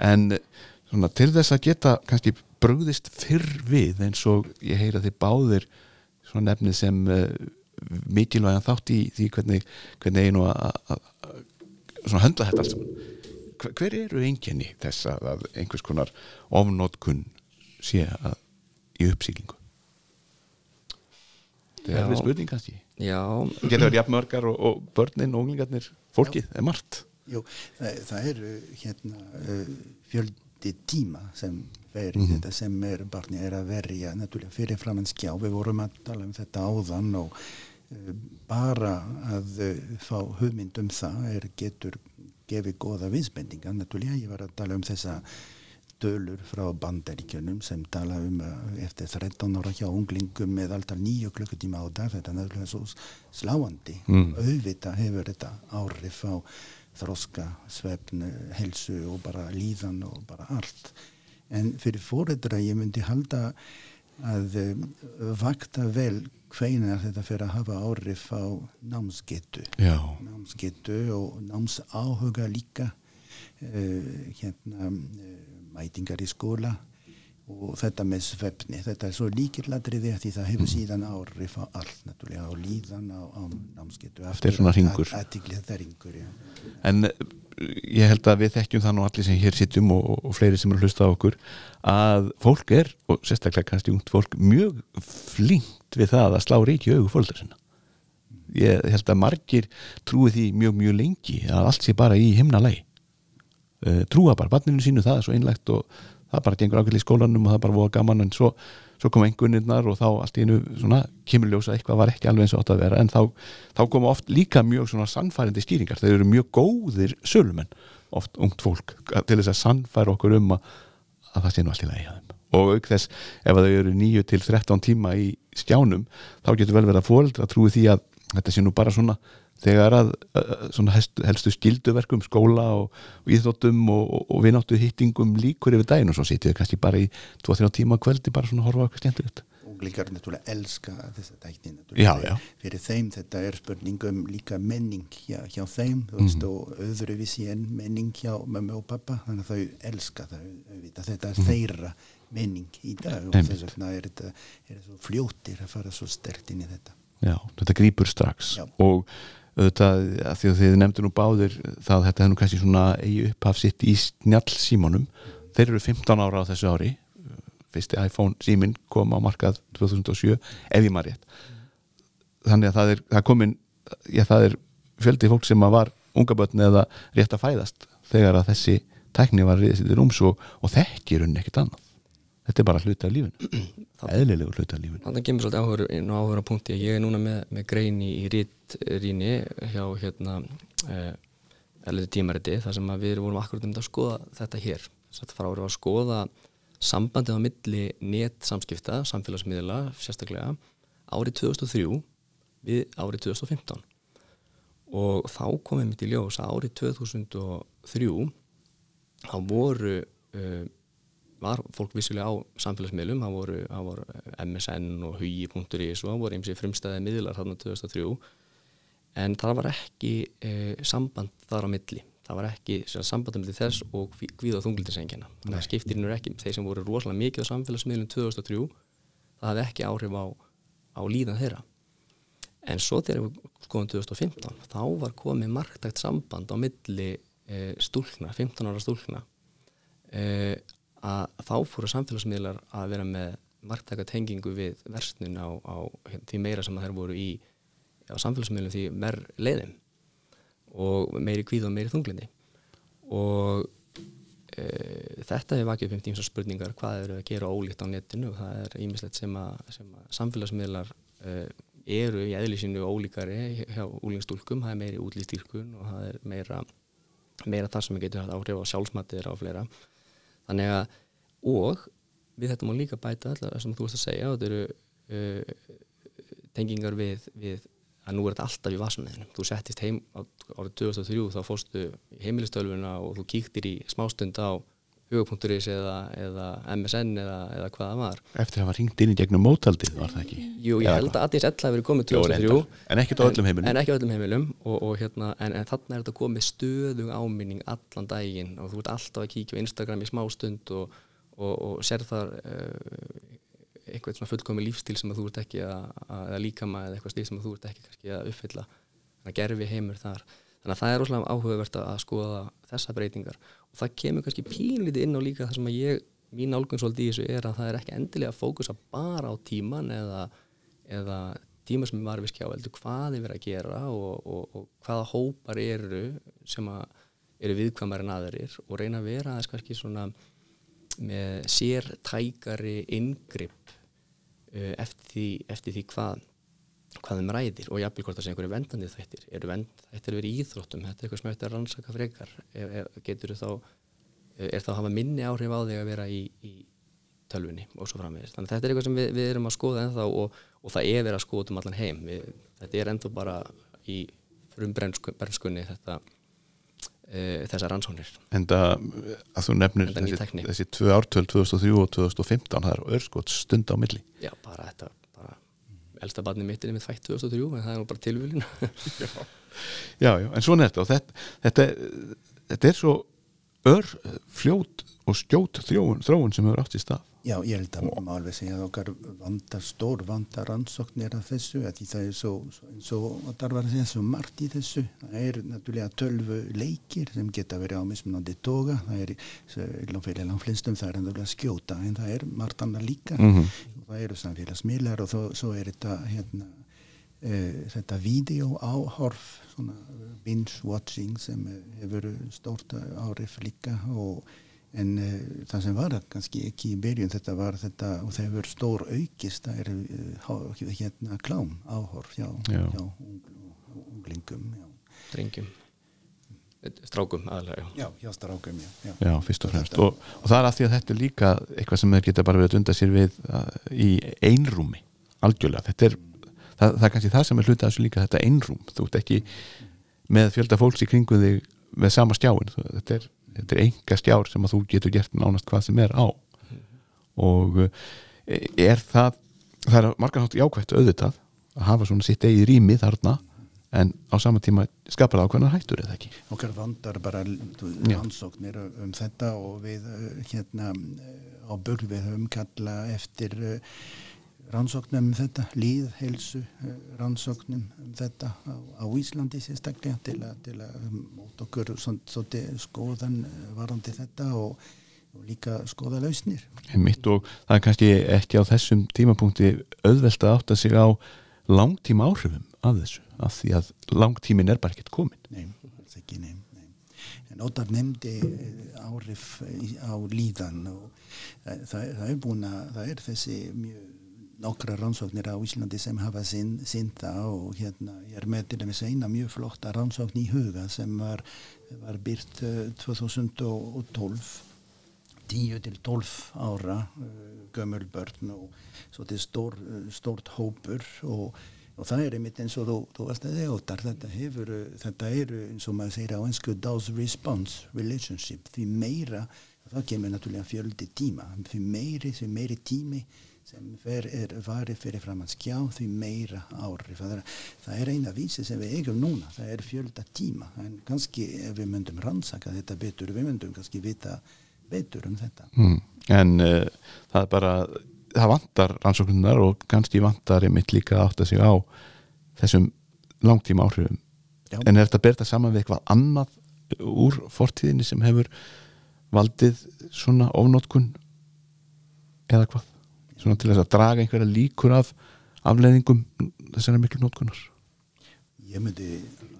En svona til þess að geta kannski brugðist fyrr við eins og ég heyra þið báðir svona nefnið sem uh, mikilvægan þátt í því hvernig, hvernig einu að höndla þetta allt saman. Hver, hver eru einkenni þess að, einhvers konar ofnótkun sé að, í uppsýkingu þetta er Já. erfið spurning kannski. Já, getur það jafnmörgar og, og börnin og unglingarnir fólkið er margt. Jú, það, það er uh, hérna uh, fjöldi tíma sem verið Mhm. þetta sem er barni er að verja náttúrulega fyrir framann skjá við vorum að tala um þetta áðan og uh, bara að uh, fá hugmynd um það er getur gefið góða viðspendinga náttúrulega ég var að tala um þessa tölur frá bandaríkjunum sem tala um að eftir 13 ára hjá unglingum með alltaf nýju klukkutíma á dag þetta er náttúrulega svo sláandi Mm. auðvitað hefur þetta áhrif á þroska, svefn, helsu og bara líðan og bara allt. En fyrir fóreldra ég myndi halda að um, vakta vel hveina þetta fyrir að hafa áhrif á námsgetu. Já, námsgetu og námsáhuga líka uh, hérna uh, mætingar í skóla og þetta með svefni þetta er svo líkillatriði að því það hefur síðan áhrif á allt náttúrulega á líðan á, á námsgetu Þetta er svona aðtikli þetta er ringur já. en uh, ég held að við þekkjum það nú allir sem hér sitjum og, og, fleiri sem eru að hlusta á okkur að fólk er, og sérstaklega kannski ungt fólk, mjög flinkt við það að slá ríki fólkdra sinna. Ég held að margir trúi því mjög mjög lengi að allt sé bara í himnalagi. Uh, trúa bara barninu sínu það er svo einlegt og það bara gengur ákveðlega í skólanum og það bara voða gaman en svo, svo koma einhvernirnar og þá allt í einu svona kemur ljósa að eitthvað var ekki alveg eins og átt að vera en þá, þá koma oft líka mjög svona sannfærandi skýringar, þeir eru mjög góðir sölumenn, oft ungt fólk til þess að sannfæra okkur um að, að það sé nú allt í lagi að þeim. Og auk þess ef þau eru 9 til 13 tíma í skjánum þá getur vel verið að fóreldra trúi því að þetta sé nú bara svona þegar að svona helstu, helstu skilduverkum skóla og, og íþróttum og, og, og vináttu hittingum líkur yfir daginn og svo sitjum við kannski bara í 2-3 tíma kvöldi bara svona að horfa eitthvað skemmtilegt unglingar náttúrulega elska þessa já. fyrir þeim þetta er spurning um líka menning hjá, hjá þeim þú veist, Mhm. og öðruvísi en menning hjá mömmu og pappa þannig að þau elska það auðvitað. þetta er Mhm. þeirra menning í dag og þess vegna er þetta er svo fljótir að fara svo stert inn í þetta Já, þetta grípur strax Já. og auðvitað að því að þið nefndu nú báðir það að þetta er nú kannski svona eigi upphaf sitt í snjall símónum þeir eru 15 ára á þessu ári. Fyrsti iPhone síminn kom á markað 2007 ef ég maður rétt. Þannig að það er, það komin já, það er fjöldi fólk sem var unga börn eða rétt að fæðast þegar að þessi tækni var riðið sér rúms og, og þekkir hún ekkert annað þetta er bara hluti af lífinu. Eðlilegu hluti af lífinu. Þannig kemur svolítið áhugur inn á áhugur punkti. Ég er núna með, með grein í, rítríni hjá hérna eh, erliði tímariti þar sem að við vorum akkurat um þetta að skoða þetta hér. Sett frá að skoða sambandið á milli netsamskipta, samfélagsmiðla sérstaklega árið 2003 við árið 2015 og þá komið mitt í ljós að árið 2003 þá voru uh, var fólk vissulega á samfélagsmiðlum það voru, voru MSN og hugi.is og það voru eins og frumstæði miðlar þarna 2003 en það var ekki uh, samband þar á milli. Það var ekki samband með þess og hvíð og þunglindisengina þannig að skiptirinn eru ekki, þeir sem voru rosalega mikið á samfélagsmiðlum 2003 það hafði ekki áhrif á, á líðan þeirra. En svo þegar við skoðum 2015 þá var komið marktækt samband á milli e, stúlkna 15 ára stúlkna e, að þá fóru samfélagsmiðlar að vera með marktæka tengingu við versnun á, á hérna, því meira sem þær voru í á samfélagsmiðlum því mer leiðum og meiri kvíð og meiri þunglindi og e, þetta hefur vakið upp um tímsa spurningar hvað eru að gera ólíkt á netinu og það er ímislegt sem að, sem að samfélagsmiðlar e, eru í eðlisínu ólíkari hjá úlingstúlkum, það er meiri útlýstýrkun og það er meira, meira það sem getur haft áhrif á sjálfsmattir á fleira þannig að og við þetta má líka bæta alltaf sem þú veist að segja þetta eru uh, tengingar við, við að nú er þetta alltaf í vasanæðinu þú settist heim árið 2003 þá fórstu í heimilistölvuna og þú kíktir í smástund á huga.is eða, eða MSN eða, eða hvað það var. Eftir að hafa ringt inn í gegnum mótaldið var það ekki? Jú, ég Eða held að ADSL hafi verið komið Jó, 2003 reyndar. En ekkert á öllum heimilum. En ekki á öllum heimilum og, og hérna, en, en þarna er þetta komið stöðug áminning allan daginn og þú ert alltaf að kíkja á Instagram í smástund og, og, og sér þar uh, eitthvað svona fullkomi lífstíl sem að þú ert ekki að, að eða líkama eða eitthvað stíl sem að þú ert ekki kannski að uppfylla. Þannig að gerfi heimur þar. Þannig að það er rosalega áhugavert að skoða þessa breytingar það kemur kannski pínlítið inn á líka það sem að ég mín álgun svolítið í þessu er að það er ekki endilega að fókusa bara á tíman eða, eða tíma sem var við skjá heldur hvað er verið að gera og, og, og hvaða hópar eru sem að eru viðkvæmari en aðeirir og reyna að vera aðeins kannski svona með sértækari yngripp uh, eftir eftir því hvað hvað þeim ræðir og jafnvel hvort það sé einhverju vendandi þættir. Eru vend, þetta er verið íþróttum? Þetta er eitthvað sem eftir að rannsaka frekar. E, e, getur þá er það að hafa minni áhrif á þig að vera í, í tölvunni og svo framvegist þannig þetta er eitthvað sem við, við erum að skoða ennþá og, og það er verið að skoða um allan heim. Við, þetta er ennþá bara í frum brennskunni þetta e, þessar rannsóknir. En það að þú nefnir þessi, þessi tvö ártöl 2003 og 2015 það er örskot stund á milli. Já bara þetta elsta barni mitt er með þvætt 2003 en það er nú bara tilvölin Já, já, en svona þetta og þetta, þetta, þetta er svo ör fljót og skjót þróun, þróun sem hefur átt í stað Já, ég held að má alveg segja að okkar vandar, stór vandar rannsóknir af þessu, að því það er svo, svo, og það var að segja svo margt í þessu. Það er náttúrulega tölvu leikir sem geta verið á mismunandi toga, það er fyrir langflinstum, það er náttúrulega skjóta, en það er margt annað líka. Mhm. Það eru samfélagsmiðlar og þó, svo er þetta hérna, uh, þetta vídeo áhorf, svona binge watching sem hefur stórt árif líka og en uh, það sem var kannski ekki í byrjun þetta var þetta og það hefur stór aukist það er uh, hérna klám áhorf hjá, Já. hjá ung, unglingum já. drengjum strákum aðalega já. já, hjá strákum já, já. Já, fyrst og fremst og, og það er að því að þetta er líka eitthvað sem þeir geta bara verið að dunda sér við uh, í einrúmi algjörlega, þetta er það, það er kannski það sem er hluta þessu líka þetta einrúm, þú ert ekki með fjölda fólks í kringum þig með sama skjáin Þú- þetta er, þetta er enga skjár sem að þú getur gert nánast hvað sem er á og uh, er það það er margar hátt jákvætt auðvitað að hafa svona sitt eigið rými þarna en á sama tíma skapar það ákveðnar hættur eða ekki okkar vandar bara Já. rannsóknir um þetta og við uh, hérna uh, á börl við höfum kalla eftir uh, rannsóknum um þetta, líð, helsu uh, rannsóknum um þetta á, á Íslandi sérstaklega til að, til að móta okkur svolítið skoðan uh, varandi þetta og, og líka skoða lausnir. Einmitt og það er kannski ekki á þessum tímapunkti auðvelt að átta sig á langtíma áhrifum af þessu af því að langtímin er bara ekkert komin Nei, alls ekki, nei, Óttar nefndi eh, áhrif á líðan og það, það er búin að, það er þessi mjög nokkra rannsóknir á Íslandi sem hafa sinn það og hérna ég er með til dæmis eina mjög flotta rannsókn í huga sem var, var byrt eh, 2012 10 til 12 ára uh, gömul börn og svo er stór, uh, stórt hópur og, og það er einmitt eins og þú, þú varst að þið áttar þetta hefur, uh, þetta eru eins og maður segir á einsku dose response relationship því meira, það kemur náttúrulega fjöldi tíma, því meiri því meiri tími sem fer, er varið fyrir fram að skjá því meira áhrif. Það er, það er eina vísi sem við eigum núna það er fjölda tíma. En kannski ef við myndum rannsaka þetta betur við myndum kannski vita betur um þetta. Mm. en uh, það er bara það vantar rannsóknunar og kannski vantar einmitt líka að átta sig á þessum langtíma áhrifum. Já. en er þetta að berða saman við eitthvað annað úr fortíðinni sem hefur valdið svona ofnótkun eða hvað svona til þess að draga einhverja líkur af afleðingum þessari miklu nótkunar ég myndi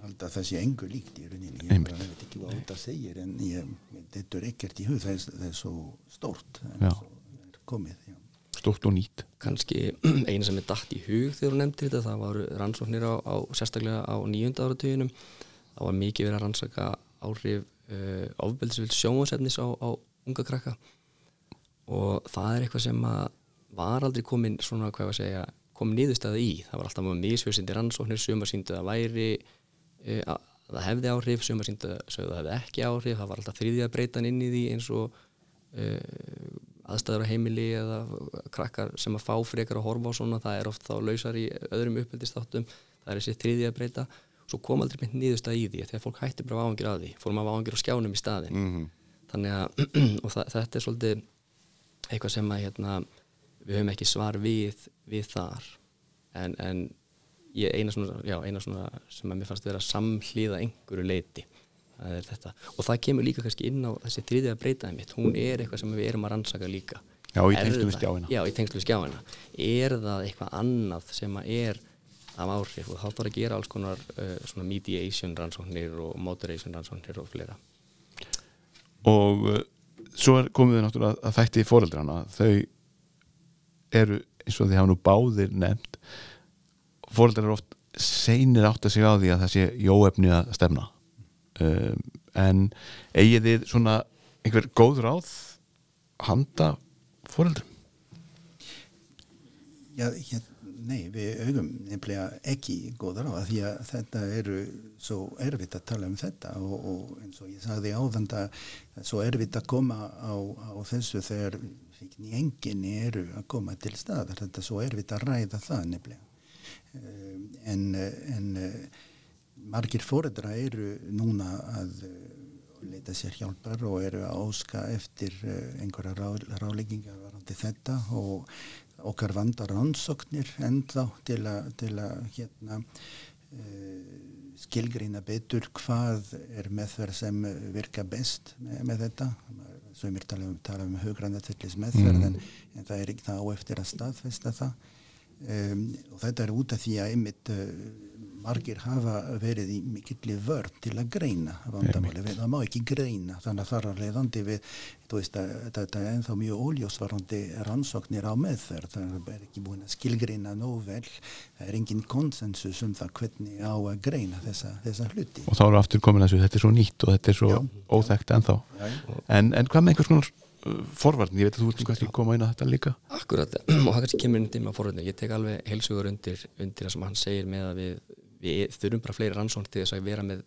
halda að það sé engu líkt í rauninni, ég bara veit ekki hvað þetta segir en ég, þetta er ekkert í hug. Það er, það er svo stórt er, komið já. stórt og nýtt. Kannski eina sem er dætt í hug þegar þú nefndir þetta, það var rannsóknir á, á sérstaklega á nýjunda áratuginum. Það var mikið verið að rannsaka áhrif uh, ofbeldisvild sjónvarsefnis á, á unga krakka. Og það er eitthvað sem að var aldrei komin svona hvað ég að segja komin niðurstaða í, það var alltaf misfjörsindi rannsóknir, sumar síndu að væri uh, að það hefði áhrif sumar síndu að það hefði ekki áhrif það var alltaf þriðja breytan inn í því eins og uh, aðstæður á heimili eða krakkar sem að fá frekar að horfa á svona, það er oft þá lausar í öðrum uppeldistáttum, það er þessi þriðja breyta, svo kom aldrei mynd niðurstað í því þegar fólk hætti bara áhengir af því fórum að áhengir á skjánum í staðin mm -hmm. þannig að og það, þetta er svolítið eitthvað sem að hérna, við höfum ekki svar við, við þar. En, en ég eina svona, já, eina svona sem að mér fannst vera samhlýða einhverju leiti það er þetta. Og það kemur líka kannski inn á þessi þriðja breytaði mitt. Hún er eitthvað sem við erum að rannsaka líka. Já, í tengslum við skjáina. Já, í tengslu við skjáina. Er það eitthvað annað sem að er af áhrif? Og þá þarf að gera alls konar uh, svona mediation rannsóknir og moderation rannsóknir og fleira. Og uh, svo er komið við náttúrulega að þætti fóreldrana þau eru eins og því hafa nú báðir nefnt fóreldrar eru oft seinir átt að sig á því að það sé jóefni að stefna. Um, en eigið þið svona einhver góð ráð handa fóreldrum Já, hér, nei, við augum nefnilega ekki góðar á að því að þetta eru svo erfitt að tala um þetta og, og eins og ég sagði áðan það er svo erfitt að koma á, á þessu þegar fíkni enginni eru að koma til staðar þetta er svo erfitt að ræða það nefnilega. Um, en, en eh, margir fóreldra eru núna að eh, leita sér hjálpar og eru að óska eftir eh, einhverja rá, ráleggingar varandi þetta og okkar vandar rannsóknir ennþá til að, til að hérna, skilgreina betur hvað er meðferð sem virka best með, með þetta sem er tala um, tala um hugrannatillis meðferð Mm. en, en það er ekki það á eftir að staðfesta það um, og þetta er út af því að einmitt uh, margir hafa verið í mikilli vörn til að greina vandamáli, við, það má ekki greina þannig að þar að leiðandi við þú veist að þetta er ennþá mjög óljósvarandi rannsóknir á meðferð. Það er ekki búin að skilgreina nóg vel. Það er engin konsensus um það hvernig á að greina þessa, þessa hluti. Og þá eru aftur komin að þessu, þetta er svo nýtt og þetta er svo Já. óþekkt ennþá. Já, já. en, en hvað með einhvers konar uh, forvarn, ég veit að þú ert kannski að koma inn á þetta líka. Akkurat, og það kannski kemur undir með forröndin ég tek alveg heilsugur undir, undir það sem hann segir með að við, við þurfum bara fleiri rannsókn til þess að vera með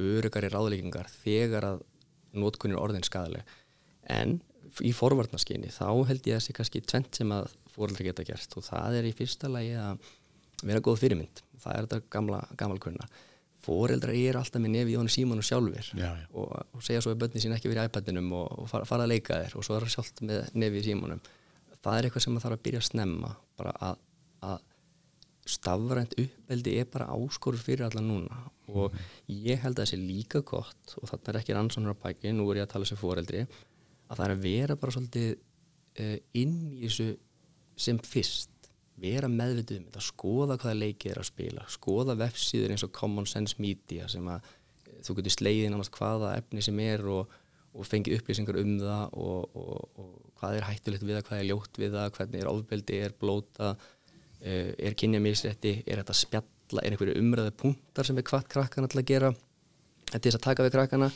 örugari ráðleikingar þegar að notkunnin er orðin skadaleg en í forvarnaskyni þá held ég að sé kannski tvent sem að fóreldri geta gert og það er í fyrsta lagi að vera góð fyrirmynd. Það er þetta gamla, gamalkunna fóreldrar eru alltaf með nefi í honum símanu sjálfur Já, já. og, og segja svo að börnin sín ekki verið í iPadinum og, og fara, fara að leika þér og svo er það sjálft með nefi í símanum það er eitthvað sem maður þarf að byrja að snemma bara að, að stafrænt uppeldi er bara áskorur fyrir alla núna. Og ég held að það sé líka gott og þarna er ekki rannsóknar á bæki, nú er ég að tala sem foreldri að það er að vera bara svolítið uh, inn í þessu sem fyrst. Vera meðvitið um þetta, skoða hvaða leikið er að spila skoða vefsíður eins og Common Sense Media sem að eh, þú getur slegið náttúrulega hvaða efni sem er og, og fengi upplýsingar um það og, og, og hvað er hættulegt við það, hvað er ljótt við það hvernig er ofbeldi, er blóta uh, er kynjamisrétti, er þetta spjalla er einhverju umræðu punktar sem er hvart krakkana til að gera? Er þess að taka við krakkana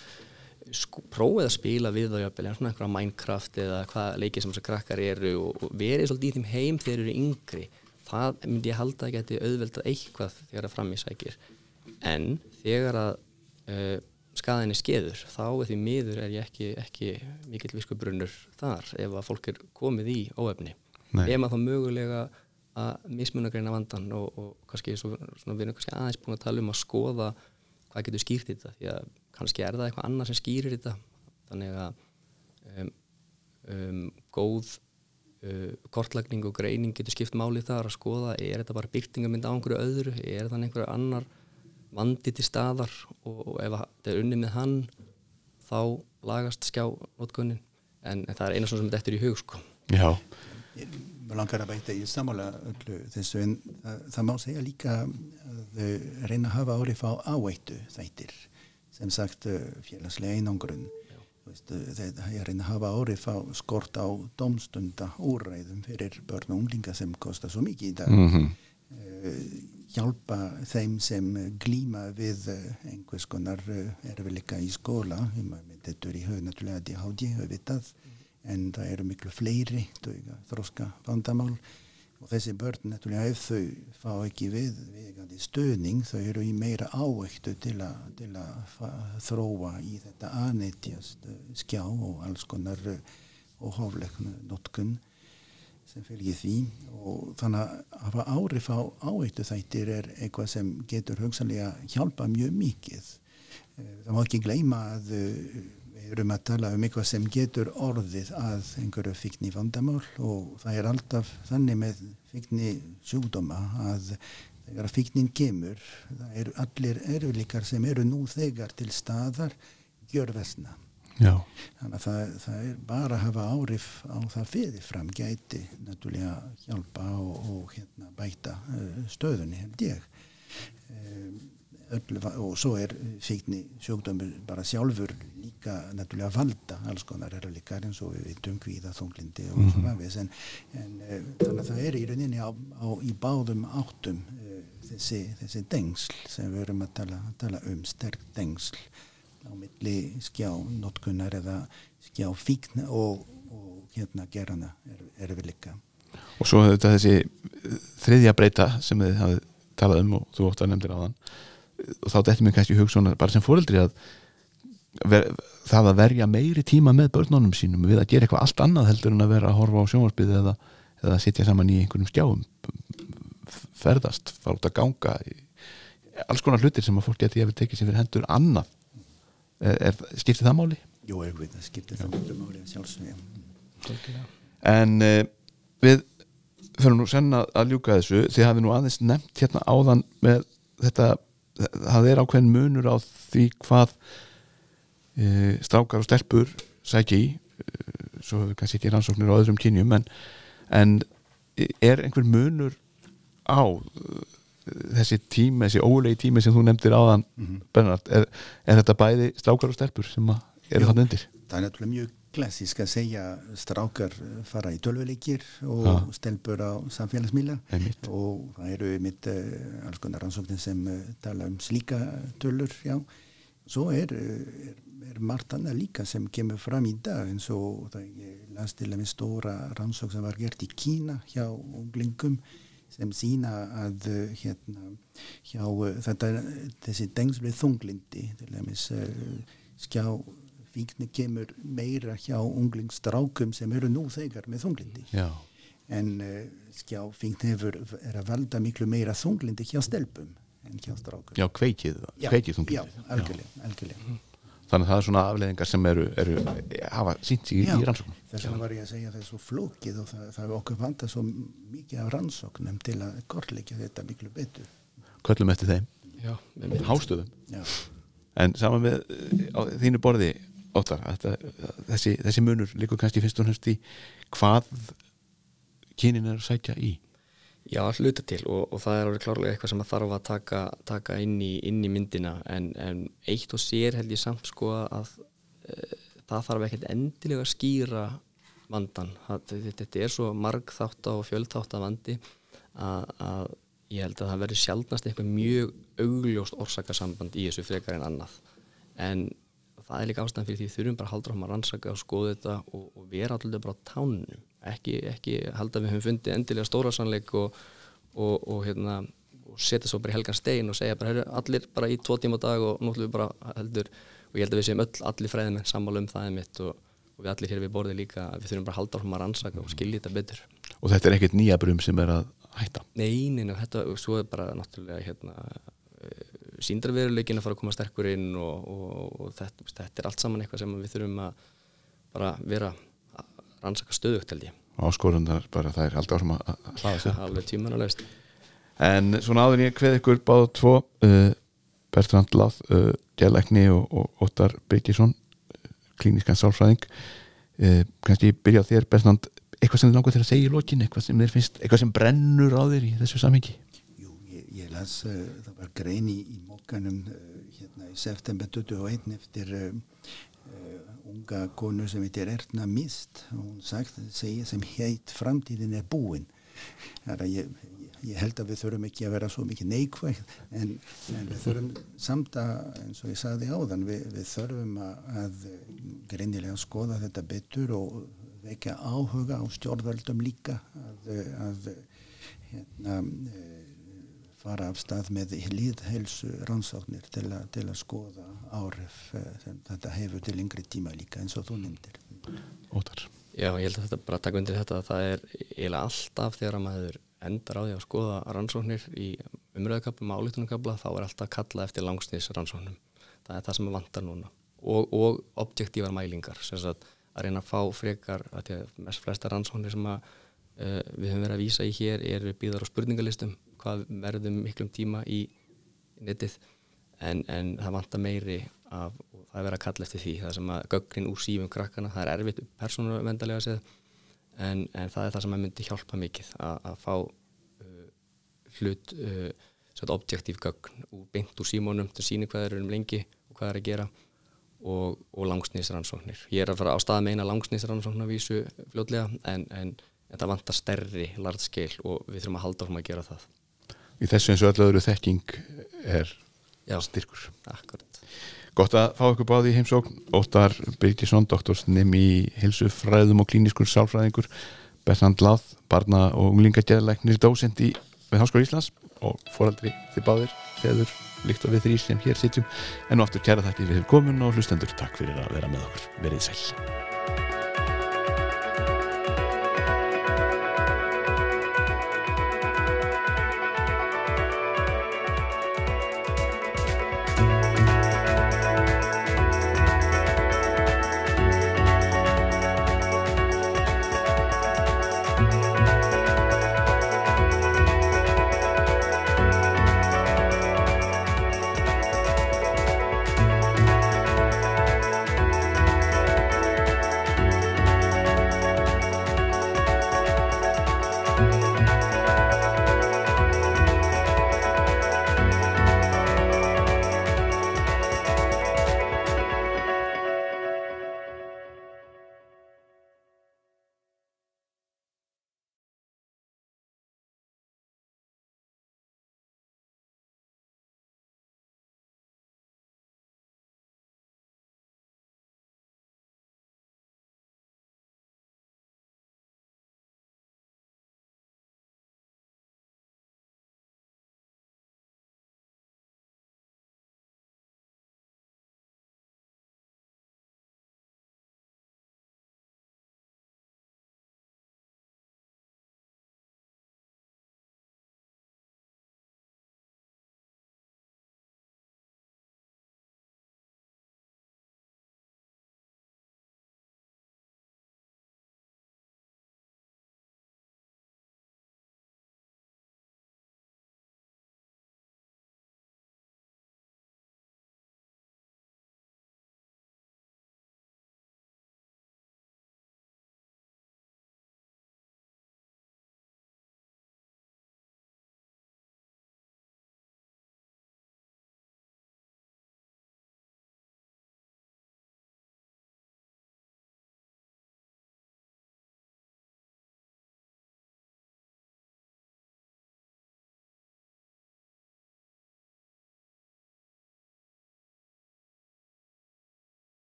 sko, prófið að spila við þá jafnvel, svona einhverja Minecraft eða hvað leikið sem þessar krakkar eru og, og verið svolítið í þeim heim þegar þeir eru yngri. Það myndi ég halda að geti auðveldað eitthvað þegar að fram í sækir. En þegar að uh, skaðin er skeður þá er því miður er ég ekki, ekki mikill viskubrunnur þar ef að fólk er komið í óefni. Ef maður þá mögulega að mismunagreina vandan og, og kannski svo, svona, við erum kannski aðeins búin að tala um að skoða hvað getur skýrt þetta því að kannski er það eitthvað annað sem skýrir þetta. Þannig að um, um, góð uh, kortlagning og greining getur skipt máli þar að skoða er þetta bara byrtingamind á einhverju öðru er þannig einhverju annar vandi til staðar og, og ef þetta er unni með hann þá lagast skjá notkunnin en, en það er eina svona sem þetta eftir í hug sko. Já, Mér langar að bæta í samála öllu þessu en það, það má segja líka að uh, reyna að hafa árið fá áættu þættir. Sem sagt uh, félagslega einangrun. Uh, þeir ég reyna að hafa árið fá skort á domstunda úrræðum fyrir börn og unglinga sem kostar svo mikið í dag. Mm uh, hjálpa þeim sem uh, glíma við uh, einhvers konar uh, erfileika í skóla. Þetta er í höfð náttúrulega DHD auðvitað en það eru miklu fleiri þróska vandamál og þessi börn náttúrulega ef þau fá ekki við vegandi stöðning þau eru í meira áættu til að, þróa í þetta aðneitjast uh, skjá og alls konar uh, óhóflegn notkun sem fylgir því og þannig að hafa áhrif á áættu þættir er eitthvað sem getur hugsanlega hjálpa mjög mikið. Eh, Það má ekki gleyma að eh, við við erum að tala um eitthvað sem getur orðið að einhverju fíkni vandamál og það er alltaf þannig með fíkni sjúkdóma að þegar fíknin kemur það eru allir erfilikar sem eru nú þegar til staðar gjörvesna. Já, þannig að það, það er bara að hafa áhrif á það fyrir fram gæti náttúrulega hjálpa og, og hérna, bæta uh, stöðunni held ég. Um, öll, va- og svo er fíkni sjúkdómur bara sjálfur líka náttúrulega valda alls konar eru líka eins og við veitum kvíða þunglindi og svo framvegis. En, en uh, þannig að það er í rauninni á, á, í báðum áttum uh, þessi, þessi dengsl sem við erum að tala, tala um sterk dengsl á milli skjá notkunar eða skjá fíkn og, og hérna gerana er, er við líka. Og svo þetta þessi eh, þriðja breyta sem þið hafið talað um og þú ótt að nefndir á þann þá dettum við kannski í hug svona bara sem fóreldri að ver, það að verja meiri tíma með börnunum sínum við að gera eitthvað allt annað heldur en að vera að horfa á sjónvarpið eða, eða sitja saman í einhverjum skjáum ferðast, fara út að ganga alls konar hlutir sem að fólk geti eftir tekið sér fyrir hendur annað. Er, er, skiptir það máli? Jú, ég veit að skipta það mjög máli að sjálfsögja En uh, við þurfum nú senn að, að ljúka þessu. Þið hafið nú aðeins nefnt hérna áðan með þetta, það er ákveðin munur á því hvað uh, strákar og stelpur sækja í. Uh, svo hefur við kannski ekki rannsóknir á öðrum kynjum en, en er einhver munur á uh, þessi tími, þessi ólegi tími sem þú nefndir áðan Bernhard, er, er þetta bæði strákar og stelpur sem eru þannig undir? Það er náttúrulega mjög klassísk að segja strákar fara í tölvuleikir og Já. stelpur á samfélagsmiðla Einmitt. og það eru mitt uh, alls konar rannsóknir sem uh, tala um slíka tölur, já. Svo er, er, er margt annað líka sem kemur fram í dag eins og það ég las til að með stóra rannsók sem var gert í Kína hjá unglingum sem sína að hérna, hjá þetta, þessi dengsl við þunglindi til dæmis uh, skjá fíkni kemur meira hjá unglingstrákum sem eru nú þegar með þunglindi Já, en uh, skjá fíkni hefur er að valda miklu meira þunglindi hjá stelpum en hjá strákum. Já kveikið, kveikið þunglindi. já, algjörlega, algjörlega. þannig að það er svona afleðingar sem eru, eru hafa sínt sig í, í rannsóknum. þess vegna var ég að segja að það er svo flókið og það, það er okkur vanda svo mikið af rannsóknum til að kortleikja þetta miklu betur. Köllum eftir þeim, hástöðum já, en saman með eh, á þínu borði Óttar, þessi, þessi munur líkur kannski fyrst og næst í hvað kynin er að sækja í Já, að hluta til og, og það er alveg klárlega eitthvað sem að þarf að taka, taka inn, í, inn í myndina en, en eitt og sér held ég samt sko að e, það þarf ekkert endilega að skýra vandan. Það, þetta er svo margþátt og fjöldþátt að vandi að, að ég held að það verður sjaldnast eitthvað mjög augljóst orsakasamband í þessu frekar en annað. En það er líka ástæðan fyrir því þurfum bara að halda áfram að rannsaka og skoða þetta og, og vera alltaf bara á tánum. Ekki, ekki halda að við höfum fundið endilega stóra sannleik og, og, og, hérna, og setja svo bara í helgan stein og segja bara heyrðu, allir bara í tvo tíma á dag og nú ætlum við bara heldur og ég held að við séum öll allir fræðimenn sammála um það og, og við allir hér við borðið líka við þurfum bara að halda áfram að rannsaka og skilja þetta betur. Og þetta er ekkert nýja brum sem er að hætta? Nei, nei, nei, þetta, svo er bara náttúrulega hérna, síndarveruleikin að fara að koma sterkur inn og, og, og þetta, þetta er allt saman eitthvað sem við þurfum að bara vera að rannsaka stöðugt held ég, áskorundar bara það er alltaf áfram að að hlaða upp. alveg tímanalöst en svona áður ég kveð ykkur báða tvo uh, Bertrand Láð uh, Gjerlækni og, og Óttar Byrkisson uh, klíniskan sálfræðing uh, kannski byrja á þér Bertrand eitthvað sem þið langar til að segja í lokin eitthvað sem finnst, eitthvað sem brennur á þér í þessu samhengi ég, las, uh, það var grein í, í mokkanum uh, hérna í september 21 eftir uh, unga konu sem heitir Erna Mist. Og hún sagt, segja sem heit framtíðin er búin. Þar að ég, ég, held að við þurfum ekki að vera svo mikið neikvægt en, en við þurfum samt að, eins og ég sagði áðan, við, við þurfum að, að greinilega skoða þetta betur og vekja áhuga á stjórnvöldum líka að, að hérna, eh, fara af stað með líðhelsu rannsóknir til, a, til að skoða áhrif eh, sem þetta hefur til yngri tíma líka eins og þú nefndir. Óttar Já, ég held að þetta bara taka undir þetta að það er eiginlega alltaf þegar að maður endar á því að skoða rannsóknir í umröðukabla, málitunarkabla, þá er alltaf að kalla eftir langsnýs rannsóknum. Það er það sem er vantar núna og, og objektívar mælingar sem sagt að reyna að fá frekar að því að mest flesta rannsóknir sem að við höfum verið að vísa í hér eru býðar á spurningalistum hvað verðum miklum tíma í netið en, en það vantar meiri af, og það er verið að kalla eftir því það sem að gögnin úr sífum krakkana það er erfitt persónuvendalega að segja en, en það er það sem að myndi hjálpa mikið að, að fá uh, hlut uh, objektív gögn og beint úr símónum til síni hvað er um lengi og hvað er að gera og, og langsnýsrannsóknir. Ég er að fara á stað með eina langsnýsrannsóknavísu fljóðlega en, en, en það vantar stærri lartskil og við þurfum að halda um að gera það. Í þessu eins og öllu öðru þekking er Já, styrkur. Akkurat. Gott að fá ykkur báði í heimsókn. Óttar Byrkisson, doktorsnum í hilsufræðum og klíniskur sálfræðingur. Bertrand Láð, barna og unglingageðleiknir dósend í við Háskóri Íslands og fóraldri þið báðir, þeður líkt og við þrý sem hér sitjum en nú aftur kæra þakki við komun og hlustendur takk fyrir að vera með okkur verið sæl